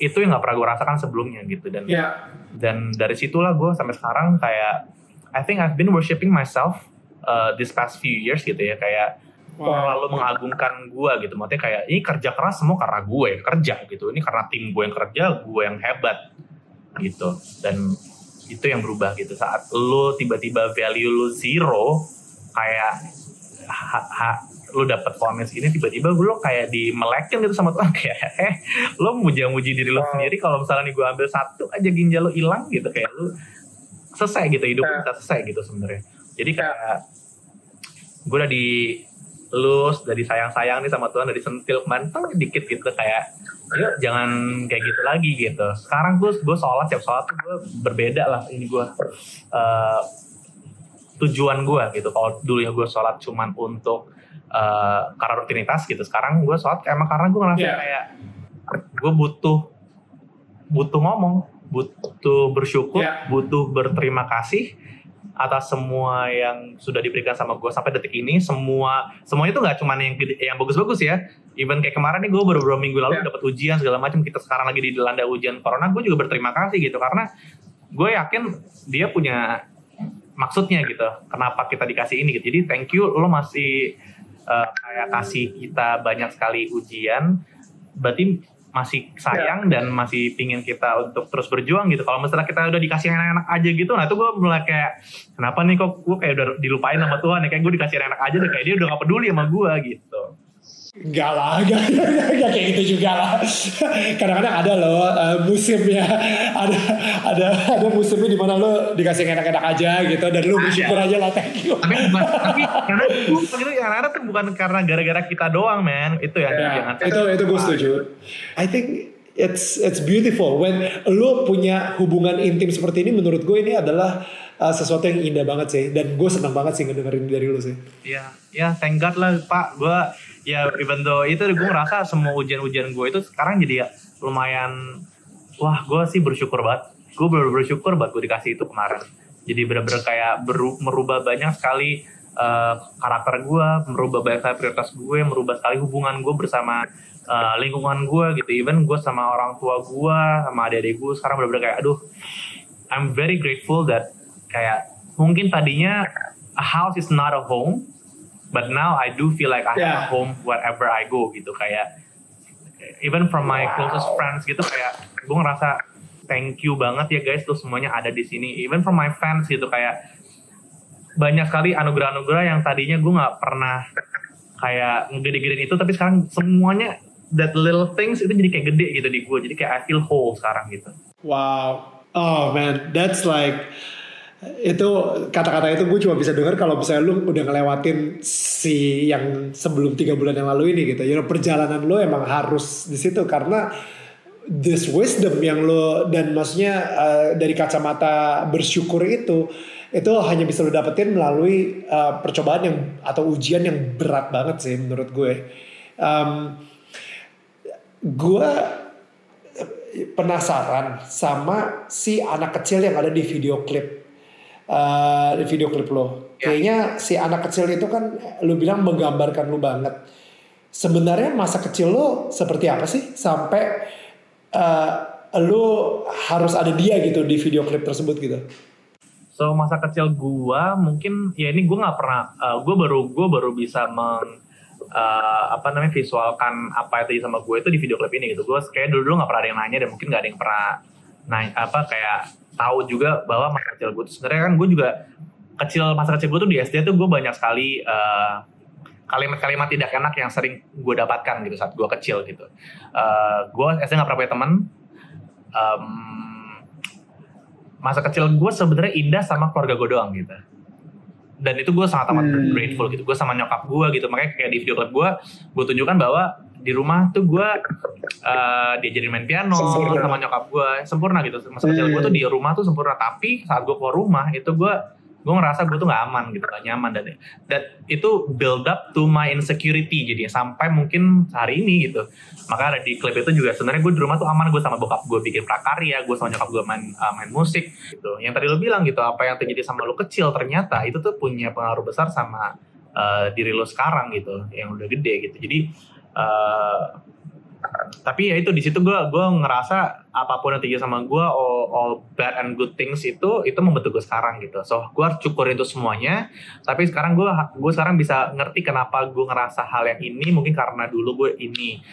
itu yang nggak pernah gue rasakan sebelumnya gitu. Dan ya, dan dari situlah gue sampai sekarang kayak I think I've been worshiping myself uh, this past few years gitu ya. Kayak terlalu mengagungkan gue gitu. Maksudnya kayak ini kerja keras semua karena gue yang kerja gitu. Ini karena tim gue yang kerja gue yang hebat gitu. Dan itu yang berubah gitu. Saat lo tiba-tiba value lo zero kayak ha, ha, lu dapet vonis ini tiba-tiba lu kayak dimelekin gitu sama Tuhan. Kayak eh lu muji-muji diri lu sendiri kalau misalnya nih gue ambil satu aja ginjal lu hilang gitu. Kayak lu selesai gitu hidup lu bisa selesai gitu sebenarnya. Jadi kayak gue udah di lus dari sayang-sayang nih sama Tuhan dari sentil kemarin tuh dikit gitu kayak yuk jangan kayak gitu lagi gitu. Sekarang gue gue sholat tiap sholat tuh gue berbeda lah ini gue uh, tujuan gue gitu. Kalau dulunya gue sholat cuman untuk uh, karena rutinitas gitu sekarang gue sholat emang karena gue ngerasa Yeah. kayak gue butuh butuh ngomong butuh bersyukur Yeah. butuh berterima kasih atas semua yang sudah diberikan sama gue sampai detik ini semua semuanya itu nggak cuma yang yang bagus-bagus ya even kayak kemarin nih gue baru beberapa minggu lalu Yeah. dapat ujian segala macam kita sekarang lagi di dilanda ujian corona gue juga berterima kasih gitu karena gue yakin dia punya maksudnya gitu kenapa kita dikasih ini gitu jadi thank you lo masih uh, kayak kasih kita banyak sekali ujian berarti masih sayang dan masih pingin kita untuk terus berjuang gitu. Kalau misalnya kita udah dikasih enak-enak aja gitu nah itu gue mulai kayak kenapa nih kok gue kayak udah dilupain sama Tuhan ya? Kayak gue dikasih enak aja deh kayak dia udah gak peduli sama gue gitu Enggak lah, enggak, kayak gitu juga lah. Kadang-kadang ada loh uh, musimnya, ada ada ada musimnya di mana lo dikasih enak-enak aja gitu dan lo bersyukur aja lah thank you. tapi tapi karena itu gitu yang ada tuh bukan karena gara-gara kita doang men itu ya, jangan itu itu gue setuju. I think it's it's beautiful when lo punya hubungan intim seperti ini. Menurut gue ini adalah uh, sesuatu yang indah banget sih dan gue senang banget sih ngedengerin dari lo sih. Ya, ya thank God lah Pak. Gue ya even though itu gue ngerasa semua ujian-ujian gue itu sekarang jadi ya lumayan wah gue sih bersyukur banget. Gue bener bersyukur banget gue dikasih itu kemarin. Jadi bener-bener kayak beru- merubah banyak sekali eh, karakter gue, merubah banyak sekali prioritas gue, merubah sekali hubungan gue bersama eh, lingkungan gue gitu. Even gue sama orang tua gue, sama adik-adik gue sekarang bener-bener kayak aduh I'm very grateful that kayak mungkin tadinya a house is not a home, but now I do feel like I have Yeah. a home wherever I go gitu kayak even from my closest friends gitu kayak gue ngerasa thank you banget ya guys tuh semuanya ada di sini. Even from my fans gitu kayak banyak sekali anugerah-anugerah yang tadinya gue nggak pernah kayak ngegede-gedein itu tapi sekarang semuanya that little things itu jadi kayak gede gitu di gue jadi kayak I feel whole sekarang gitu. Wow. Oh man, that's like itu kata-kata itu gue cuma bisa dengar kalau misalnya lu udah ngelewatin si yang sebelum tiga bulan yang lalu ini gitu. Know, perjalanan lu emang harus di situ karena this wisdom yang lu dan maksudnya uh, dari kacamata bersyukur itu itu hanya bisa lu dapetin melalui uh, percobaan yang atau ujian yang berat banget sih menurut gue. Um, gue penasaran sama si anak kecil yang ada di video klip eh, di video klip lo. Ya. Kayaknya si anak kecil itu kan lu bilang menggambarkan lu banget. Sebenarnya masa kecil lo seperti apa sih sampai eh, lu harus ada dia gitu di video klip tersebut gitu? So masa kecil gua mungkin ya ini gua nggak pernah uh, gua baru gua baru bisa meng uh, apa namanya visualkan apa itu sama gue itu di video klip ini gitu. Gue kayak dulu dulu nggak pernah ada yang nanya dan mungkin nggak ada yang pernah nanya apa kayak tahu juga bahwa masa kecil gue tuh sebenarnya kan gue juga kecil masa kecil gue tuh di SD tuh gue banyak sekali uh, kalimat-kalimat tidak enak yang sering gue dapatkan gitu saat gue kecil gitu. Uh, gue SD nggak pernah punya teman. Um, masa kecil gue sebenarnya indah sama keluarga gue doang gitu dan itu gue sangat amat Hmm. grateful gitu gue sama nyokap gue gitu makanya kayak di video klip gue gue tunjukkan bahwa di rumah tuh gue uh, diajarin main piano Sempurna. sama nyokap gue sempurna gitu. Masa kecil gue tuh di rumah tuh sempurna. Tapi saat gue keluar rumah itu gue gue ngerasa gue tuh nggak aman gitu gak nyaman. Dan dan itu build up to my insecurity jadi sampai mungkin hari ini gitu. Maka ada di klip itu juga sebenarnya gue di rumah tuh aman. Gue sama bokap gue bikin prakarya gue sama nyokap gue main uh, main musik gitu. Yang tadi lo bilang gitu apa yang terjadi sama lo kecil ternyata itu tuh punya pengaruh besar sama uh, diri lo sekarang gitu yang udah gede gitu. Jadi uh, tapi ya itu di situ gue gue ngerasa apa pun yang terjadi sama gue all, all bad and good things itu itu membentuk gue sekarang gitu. So gue harus syukur itu semuanya. Tapi sekarang gue gue sekarang bisa ngerti kenapa gue ngerasa hal yang ini mungkin karena dulu gue ini.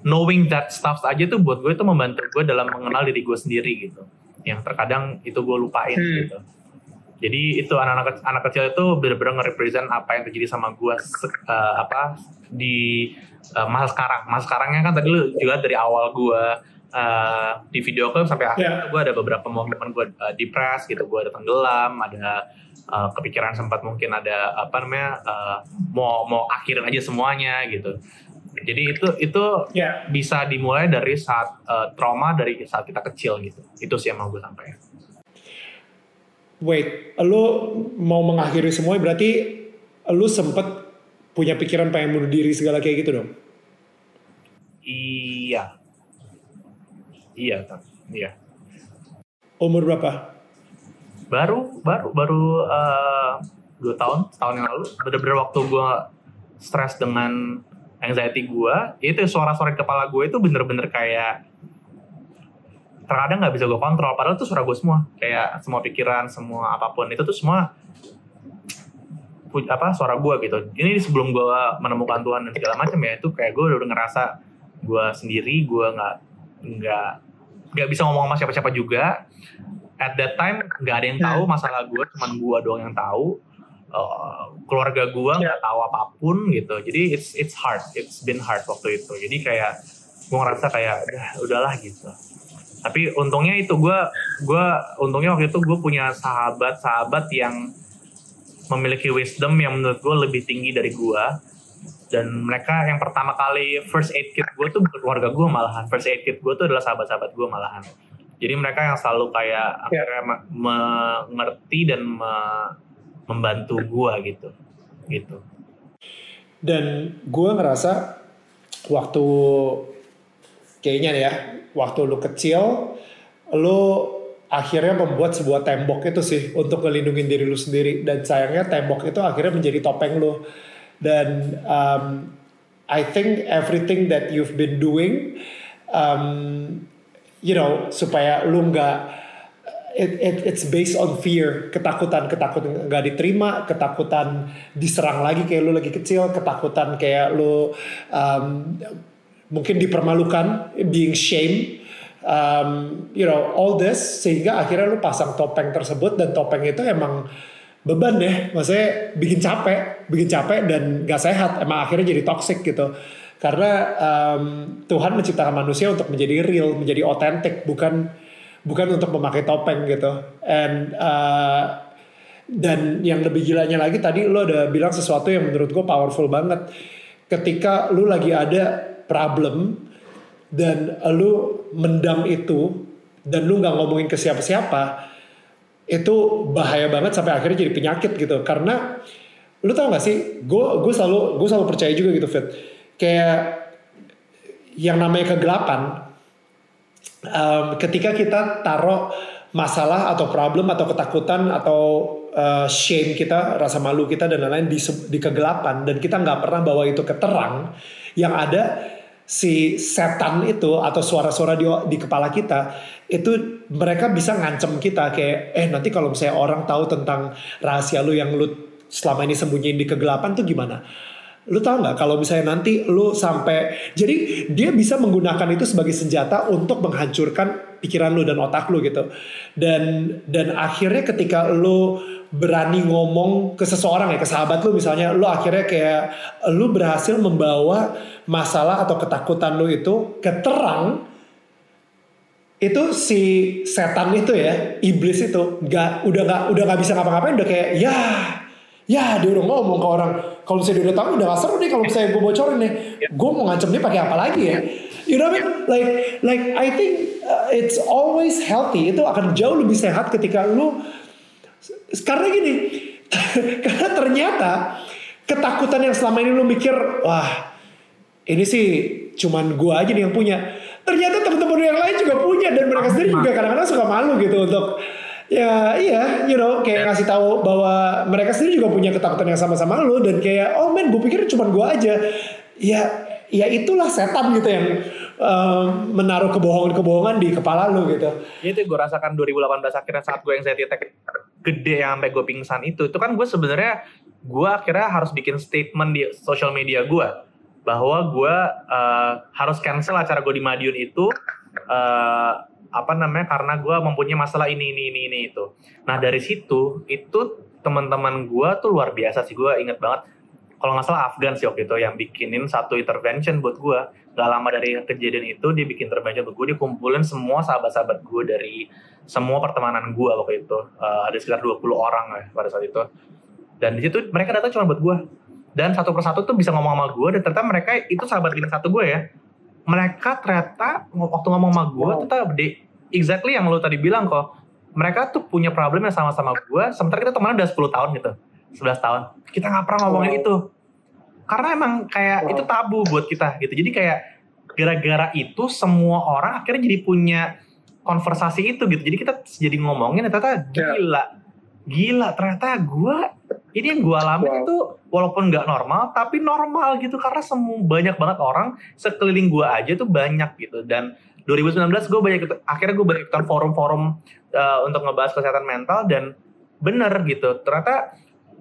Knowing that stuff aja tuh buat gue itu membantu gue dalam mengenal diri gue sendiri gitu. Yang terkadang itu gue lupain Hmm. gitu jadi itu anak-anak anak kecil itu benar-benar nge-represent apa yang terjadi sama gue uh, apa di uh, masa sekarang. Masa sekarangnya kan tadi lu juga dari awal gue uh, di video klip sampai akhir Yeah. gue ada beberapa momen gue uh, depres gitu. Gue ada tenggelam ada uh, kepikiran sempat mungkin ada apa namanya uh, mau mau akhirin aja semuanya gitu. Jadi itu itu Ya, bisa dimulai dari saat uh, trauma dari saat kita kecil gitu. Itu sih yang mau gue sampaikan wait, lu mau mengakhiri semua berarti lu sempet punya pikiran pengen bunuh diri segala kayak gitu dong? iya iya Tam. iya Umur berapa? baru baru baru uh, dua tahun setahun yang lalu bener-bener waktu gue stres dengan anxiety gue itu suara-suara kepala gue itu bener-bener kayak terkadang nggak bisa gue kontrol. Padahal itu suara gue semua. Kayak semua pikiran semua apa pun. Itu tuh semua apa suara gue gitu. Ini sebelum gue menemukan Tuhan dan segala macam ya itu kayak gue udah ngerasa gue sendiri gue nggak nggak nggak bisa ngomong sama siapa-siapa juga. At that time nggak ada yang tahu masalah gue cuman gue doang yang tahu. Uh, keluarga gue nggak tahu apa pun gitu. Jadi it's it's hard. It's been hard waktu itu. Jadi kayak gue ngerasa kayak udah udahlah gitu tapi untungnya itu gue gue untungnya waktu itu gue punya sahabat sahabat yang memiliki wisdom yang menurut gue lebih tinggi dari gue dan mereka yang pertama kali first aid kit gue tuh keluarga gue malahan. First aid kit gue tuh adalah sahabat-sahabat gue malahan. Jadi mereka yang selalu kayak akhirnya me- mengerti dan me- membantu gue gitu. Gitu. Dan gue ngerasa waktu kayaknya ya, waktu lu kecil, lu akhirnya membuat sebuah tembok itu sih untuk ngelindungin diri lu sendiri. Dan sayangnya tembok itu akhirnya menjadi topeng lu. Dan um, I think everything that you've been doing, um, you know, supaya lu nggak it, it, it's based on fear, ketakutan, ketakutan nggak diterima, ketakutan diserang lagi kayak lu lagi kecil, ketakutan kayak lu um, mungkin dipermalukan, being shame, um, you know, all this sehingga akhirnya lu pasang topeng tersebut dan topeng itu emang beban deh, maksudnya bikin capek, bikin capek dan gak sehat, emang akhirnya jadi toxic gitu. Karena um, Tuhan menciptakan manusia untuk menjadi real, menjadi otentik, bukan bukan untuk memakai topeng gitu. And uh, dan yang lebih gilanya lagi tadi lo udah bilang sesuatu yang menurut gue powerful banget. Ketika lu lagi ada problem dan lu mendam itu dan lu nggak ngomongin ke siapa-siapa, itu bahaya banget sampai akhirnya jadi penyakit gitu. Karena lu tau gak sih, gue gue selalu gue selalu percaya juga gitu Fit. Kayak yang namanya kegelapan um, ketika kita taruh masalah atau problem atau ketakutan atau uh, shame kita, rasa malu kita dan lain-lain di, di kegelapan dan kita nggak pernah bawa itu ke terang, yang ada si setan itu atau suara-suara di, di kepala kita itu mereka bisa ngancem kita kayak eh nanti kalau misalnya orang tahu tentang rahasia lu yang lu selama ini sembunyiin di kegelapan tuh gimana? Lu tahu nggak kalau misalnya nanti lu sampai jadi dia bisa menggunakan itu sebagai senjata untuk menghancurkan pikiran lu dan otak lu gitu. Dan dan akhirnya ketika lu berani ngomong ke seseorang ya ke sahabat lu misalnya lu akhirnya kayak lu berhasil membawa masalah atau ketakutan lu itu ke terang itu si setan itu ya iblis itu nggak udah nggak udah nggak bisa ngapa-ngapain udah kayak ya ya dia udah ngomong ke orang. Kalau misalnya dia udah tahu udah gak seru nih kalau misalnya gue bocorin nih. Gue mau ngancem dia pakai apa lagi ya? You know what I mean? Like like I think uh, it's always healthy itu akan jauh lebih sehat ketika lu karena gini karena ternyata ketakutan yang selama ini lu mikir wah ini sih cuman gue aja nih yang punya. Ternyata teman-teman yang lain juga punya dan mereka sendiri juga kadang-kadang suka malu gitu untuk ya iya you know kayak ngasih tahu bahwa mereka sendiri juga punya ketakutan yang sama-sama lu dan kayak oh men gue pikir cuma gue aja. Ya ya itulah setan gitu yang eh, menaruh kebohongan-kebohongan di kepala lu gitu. Ya itu gue rasakan 2018 akhirnya saat gue yang saya attack gede yang sampai gue pingsan itu. Itu kan gue sebenarnya gue akhirnya harus bikin statement di social media gue bahwa gue eh, harus cancel acara gue di Madiun itu eh, apa namanya karena gue mempunyai masalah ini ini ini ini itu. Nah dari situ itu teman-teman gue tuh luar biasa sih. Gue inget banget kalau nggak salah Afgan sih waktu itu yang bikinin satu intervention buat gue gak lama dari kejadian itu dia bikin intervention buat gue dia kumpulin semua sahabat-sahabat gue dari semua pertemanan gue waktu itu. Uh, ada sekitar 20 orang ya pada saat itu. Dan di situ mereka datang cuma buat gue dan satu persatu tuh bisa ngomong sama gue dan ternyata mereka itu sahabat bintang satu gue ya. Mereka ternyata waktu ngomong sama gue wow. ternyata de, exactly yang lo tadi bilang kok. Mereka tuh punya problem yang sama-sama gue sementara kita temenan udah 10 tahun gitu. 11 tahun. Kita nggak pernah ngomongin wow. itu karena emang kayak wow. itu tabu buat kita gitu jadi kayak gara-gara itu semua orang akhirnya jadi punya konversasi itu gitu jadi kita jadi ngomongin ternyata ya. gila gila ternyata gue ini yang gue alami wow. itu walaupun nggak normal tapi normal gitu karena semua banyak banget orang sekeliling gue aja tuh banyak gitu dan 2019 gue banyak akhirnya gue banyak ikutan forum-forum uh, untuk ngebahas kesehatan mental dan bener gitu ternyata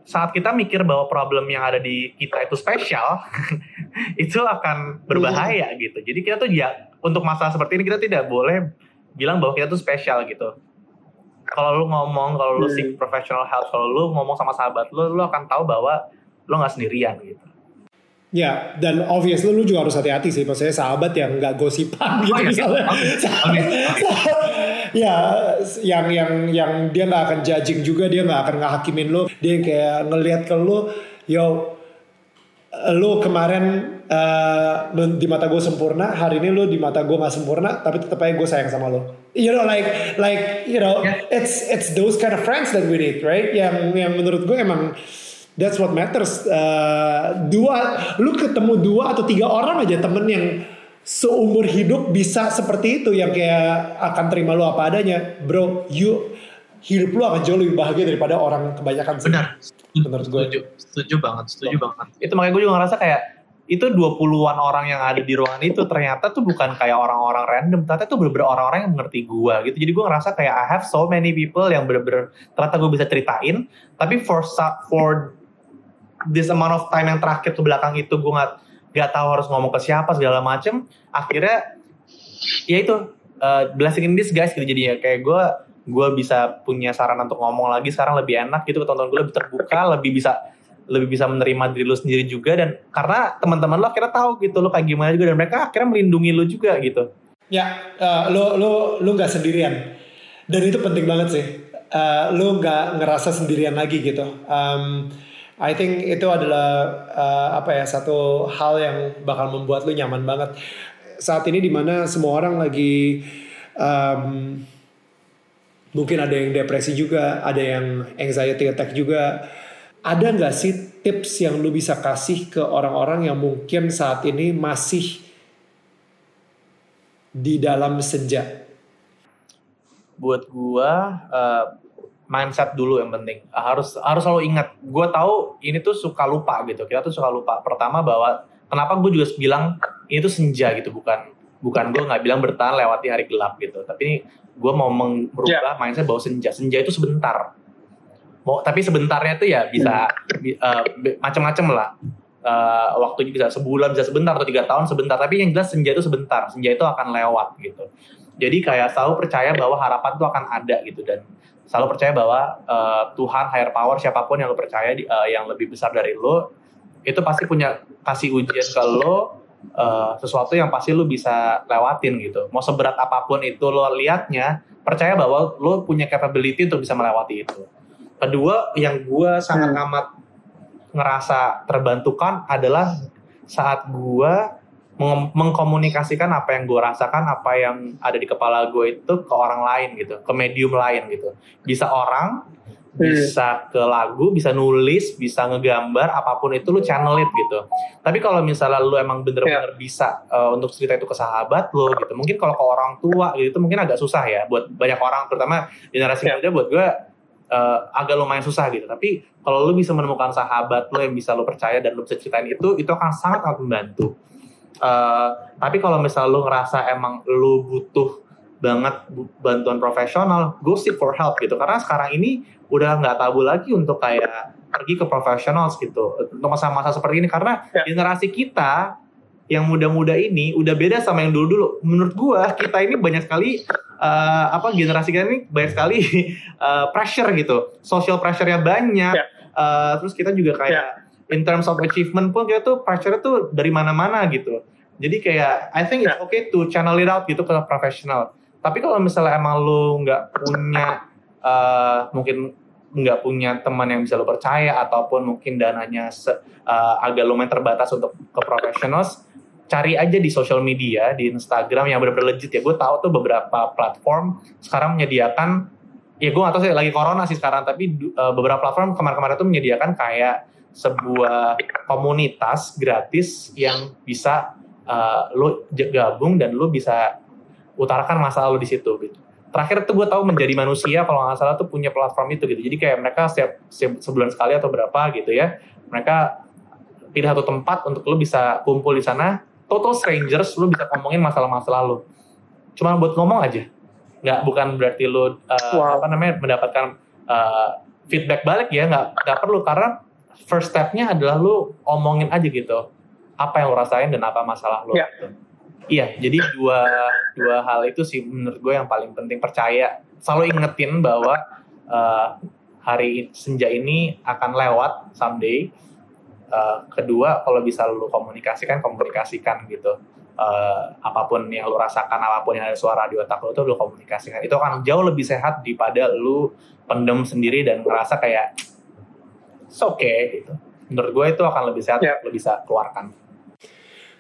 saat kita mikir bahwa problem yang ada di kita itu spesial itu akan berbahaya hmm. gitu jadi kita tuh ya untuk masalah seperti ini kita tidak boleh bilang bahwa kita tuh spesial gitu kalau lu ngomong kalau lu hmm. seek professional help kalau lu ngomong sama sahabat lu lu akan tahu bahwa lu nggak sendirian gitu Ya, dan obviously lu juga harus hati-hati sih. Maksudnya sahabat yang nggak gosipan gitu oh, iya. misalnya. Okay. Okay. ya, yang yang yang dia nggak akan judging juga, dia nggak akan ngehakimin lu. Dia kayak ngelihat ke lu, yo, lu kemarin uh, di mata gue sempurna, hari ini lu di mata gue nggak sempurna, tapi tetap aja gue sayang sama lu you know like like you know yeah. it's it's those kind of friends that we need right yang yang menurut gue emang that's what matters. Uh, dua lu ketemu dua atau tiga orang aja temen yang seumur hidup bisa seperti itu yang kayak akan terima lu apa adanya. Bro you hidup lu akan jauh lebih bahagia daripada orang kebanyakan benar. Menurut gue setuju. Setuju banget setuju so. banget. Itu makanya gue juga ngerasa kayak itu 20-an orang yang ada di ruangan itu ternyata tuh bukan kayak orang-orang random, ternyata tuh bener-bener orang-orang yang mengerti gue gitu. Jadi gue ngerasa kayak I have so many people yang bener-bener ternyata gue bisa ceritain, tapi for for this amount of time yang terakhir ke belakang itu gue nggak nggak tahu harus ngomong ke siapa segala macem. Akhirnya ya itu uh, blessing in this guys gitu jadi ya kayak gue gue bisa punya saran untuk ngomong lagi sekarang lebih enak gitu tonton gue lebih terbuka lebih bisa lebih bisa menerima diri lu sendiri juga dan karena teman-teman lo akhirnya tahu gitu lo kayak gimana juga dan mereka akhirnya melindungi lo juga gitu. Ya, uh, lo lo lo nggak sendirian dan itu penting banget sih. Uh, lo nggak ngerasa sendirian lagi gitu. Um, I think itu adalah uh, apa ya satu hal yang bakal membuat lo nyaman banget saat ini di mana semua orang lagi um, mungkin ada yang depresi juga, ada yang anxiety attack juga ada nggak sih tips yang lu bisa kasih ke orang-orang yang mungkin saat ini masih di dalam senja? Buat gua uh, mindset dulu yang penting. Harus harus selalu ingat. Gua tahu ini tuh suka lupa gitu. Kita tuh suka lupa. Pertama bahwa kenapa gue juga bilang ini tuh senja gitu bukan bukan gue nggak bilang bertahan lewati hari gelap gitu. Tapi gue mau merubah yeah. mindset bahwa senja senja itu sebentar mau tapi sebentarnya tuh ya bisa uh, macam-macam lah uh, waktunya bisa sebulan bisa sebentar atau tiga tahun sebentar tapi yang jelas senja itu sebentar senja itu akan lewat gitu jadi kayak selalu percaya bahwa harapan itu akan ada gitu dan selalu percaya bahwa uh, Tuhan higher power siapa pun yang lo percaya di, uh, yang lebih besar dari lo itu pasti punya kasih ujian ke lo uh, sesuatu yang pasti lo bisa lewatin gitu mau seberat apa pun itu lo liatnya percaya bahwa lo punya capability untuk bisa melewati itu Kedua yang gue sangat hmm. amat ngerasa terbantukan adalah saat gue meng mengkomunikasikan apa yang gue rasakan, apa yang ada di kepala gue itu ke orang lain gitu, ke medium lain gitu. Bisa orang, hmm. bisa ke lagu, bisa nulis, bisa ngegambar, apa pun itu lu channel it gitu. Tapi kalau misalnya lu emang bener-bener yeah. bisa uh, untuk cerita itu ke sahabat lu gitu, mungkin kalau ke orang tua gitu mungkin agak susah ya buat banyak orang, terutama generasi yeah. muda buat gue uh, agak lumayan susah gitu. Tapi kalau lu bisa menemukan sahabat lu yang bisa lu percaya dan lu bisa ceritain itu, itu akan sangat sangat membantu. Uh, tapi kalau misal lu ngerasa emang lu butuh banget bantuan profesional, go seek for help gitu. Karena sekarang ini udah nggak tabu lagi untuk kayak pergi ke profesional gitu untuk masa-masa seperti ini karena ya. generasi kita yang muda-muda ini udah beda sama yang dulu-dulu. Menurut gua kita ini banyak sekali uh, apa generasi kita ini banyak sekali uh, pressure gitu, social pressure-nya banyak. Ya. Uh, terus kita juga kayak in terms of achievement pun kita tuh pressure tuh dari mana-mana gitu. Jadi kayak I think it's Ya. okay to channel it out gitu ke profesional. Tapi kalau misalnya emang lu nggak punya uh, mungkin nggak punya teman yang bisa lo percaya ataupun mungkin dananya se- uh, agak lumayan terbatas untuk ke professionals cari aja di social media di Instagram yang benar-benar legit ya gue tahu tuh beberapa platform sekarang menyediakan ya gue gak tahu sih lagi corona sih sekarang tapi uh, beberapa platform kemarin-kemarin tuh menyediakan kayak sebuah komunitas gratis yang bisa uh, lo j- gabung dan lo bisa utarakan masalah lo di situ gitu. Terakhir tuh gue tahu menjadi manusia kalau nggak salah tuh punya platform itu gitu. Jadi kayak mereka setiap setiap sebulan sekali atau berapa gitu ya mereka pilih satu tempat untuk lo bisa kumpul di sana total strangers lo bisa ngomongin masalah-masalah lo cuma buat ngomong aja. Nggak bukan berarti lo uh, Wow. apa namanya mendapatkan uh, feedback balik ya nggak nggak perlu. Karena first stepnya adalah lo omongin aja gitu apa yang lo rasain dan apa masalah lo Ya. gitu. Iya, jadi dua dua hal itu sih menurut gue yang paling penting percaya. Selalu ingetin bahwa uh, hari senja ini akan lewat someday. Uh, kedua, kalau bisa lu komunikasikan, komunikasikan gitu. Uh, apa pun yang lu rasakan, apa pun yang ada suara di otak lu tuh lu komunikasikan. Itu akan jauh lebih sehat daripada lu pendem sendiri dan ngerasa kayak it's okay gitu. Menurut gue itu akan lebih sehat, Yeah. lu bisa keluarkan.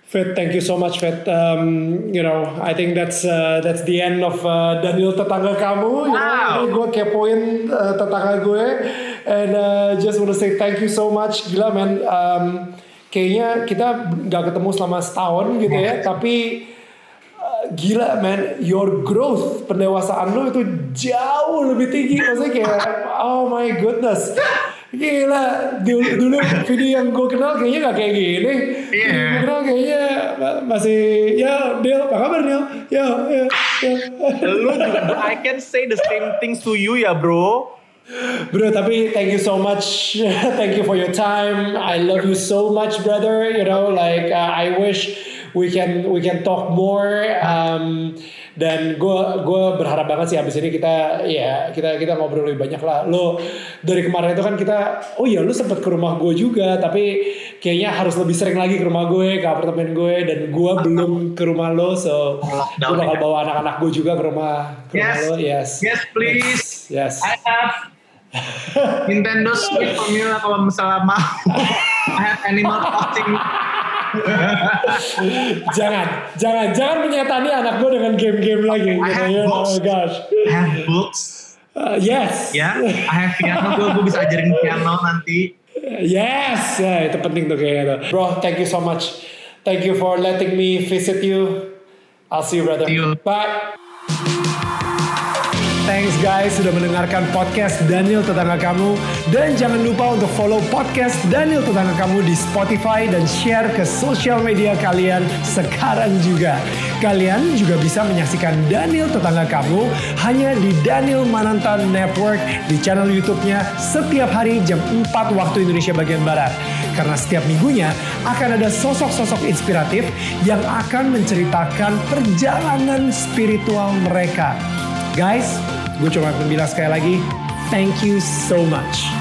Fit, thank you so much, Fit. Um, you know, I think that's uh, that's the end of uh, Daniel tetangga kamu. You know, Wow. Ini gue kepoin uh, tetangga gue, and uh, just want to say thank you so much. Gila, man. Um, kayaknya kita nggak ketemu selama setahun gitu ya, tapi uh, gila, man. Your growth, pendewasaan lo itu jauh lebih tinggi. Maksudnya kayak, oh my goodness. Gila, dulu, dulu video yang gue kenal kayaknya gak kayak gini. Iya. Gue kenal kayaknya ma- masih, ya Del, apa kabar Del? Ya, ya, ya. lu juga I can say the same things to you ya bro Bro, tapi thank you so much. thank you for your time. I love you so much, brother. You know, like uh, I wish we can we can talk more. Um, dan gue gue berharap banget sih abis ini kita ya kita kita ngobrol lebih banyak lah. Lo dari kemarin itu kan kita oh iya lu sempet ke rumah gue juga tapi kayaknya harus lebih sering lagi ke rumah gue ke apartemen gue dan gue belum ke rumah lo so gue bakal bawa anak-anak gue juga ke rumah ke rumah Yes. lo yes Yes, please. yes I have Nintendo Switch Formula kalau misalnya mau. I have Animal Crossing. jangan, jangan, jangan menyetani anak gue dengan game-game lagi. I have ya. books. Oh gosh. I have books. Uh, yes. Ya, I have piano. Gue gue bisa ajarin piano nanti. Yes. Ya, itu penting tuh kayaknya tuh. Bro, thank you so much. Thank you for letting me visit you. I'll see you, brother. See you. Bye. Thanks guys sudah mendengarkan podcast Daniel Tetangga Kamu dan jangan lupa untuk follow podcast Daniel Tetangga Kamu di Spotify dan share ke sosial media kalian sekarang juga. Kalian juga bisa menyaksikan Daniel Tetangga Kamu hanya di Daniel Mananta Network di channel YouTube-nya setiap hari jam 4 waktu Indonesia bagian Barat. Karena setiap minggunya akan ada sosok-sosok inspiratif yang akan menceritakan perjalanan spiritual mereka. Guys, gue cuma bilang sekali lagi, thank you so much.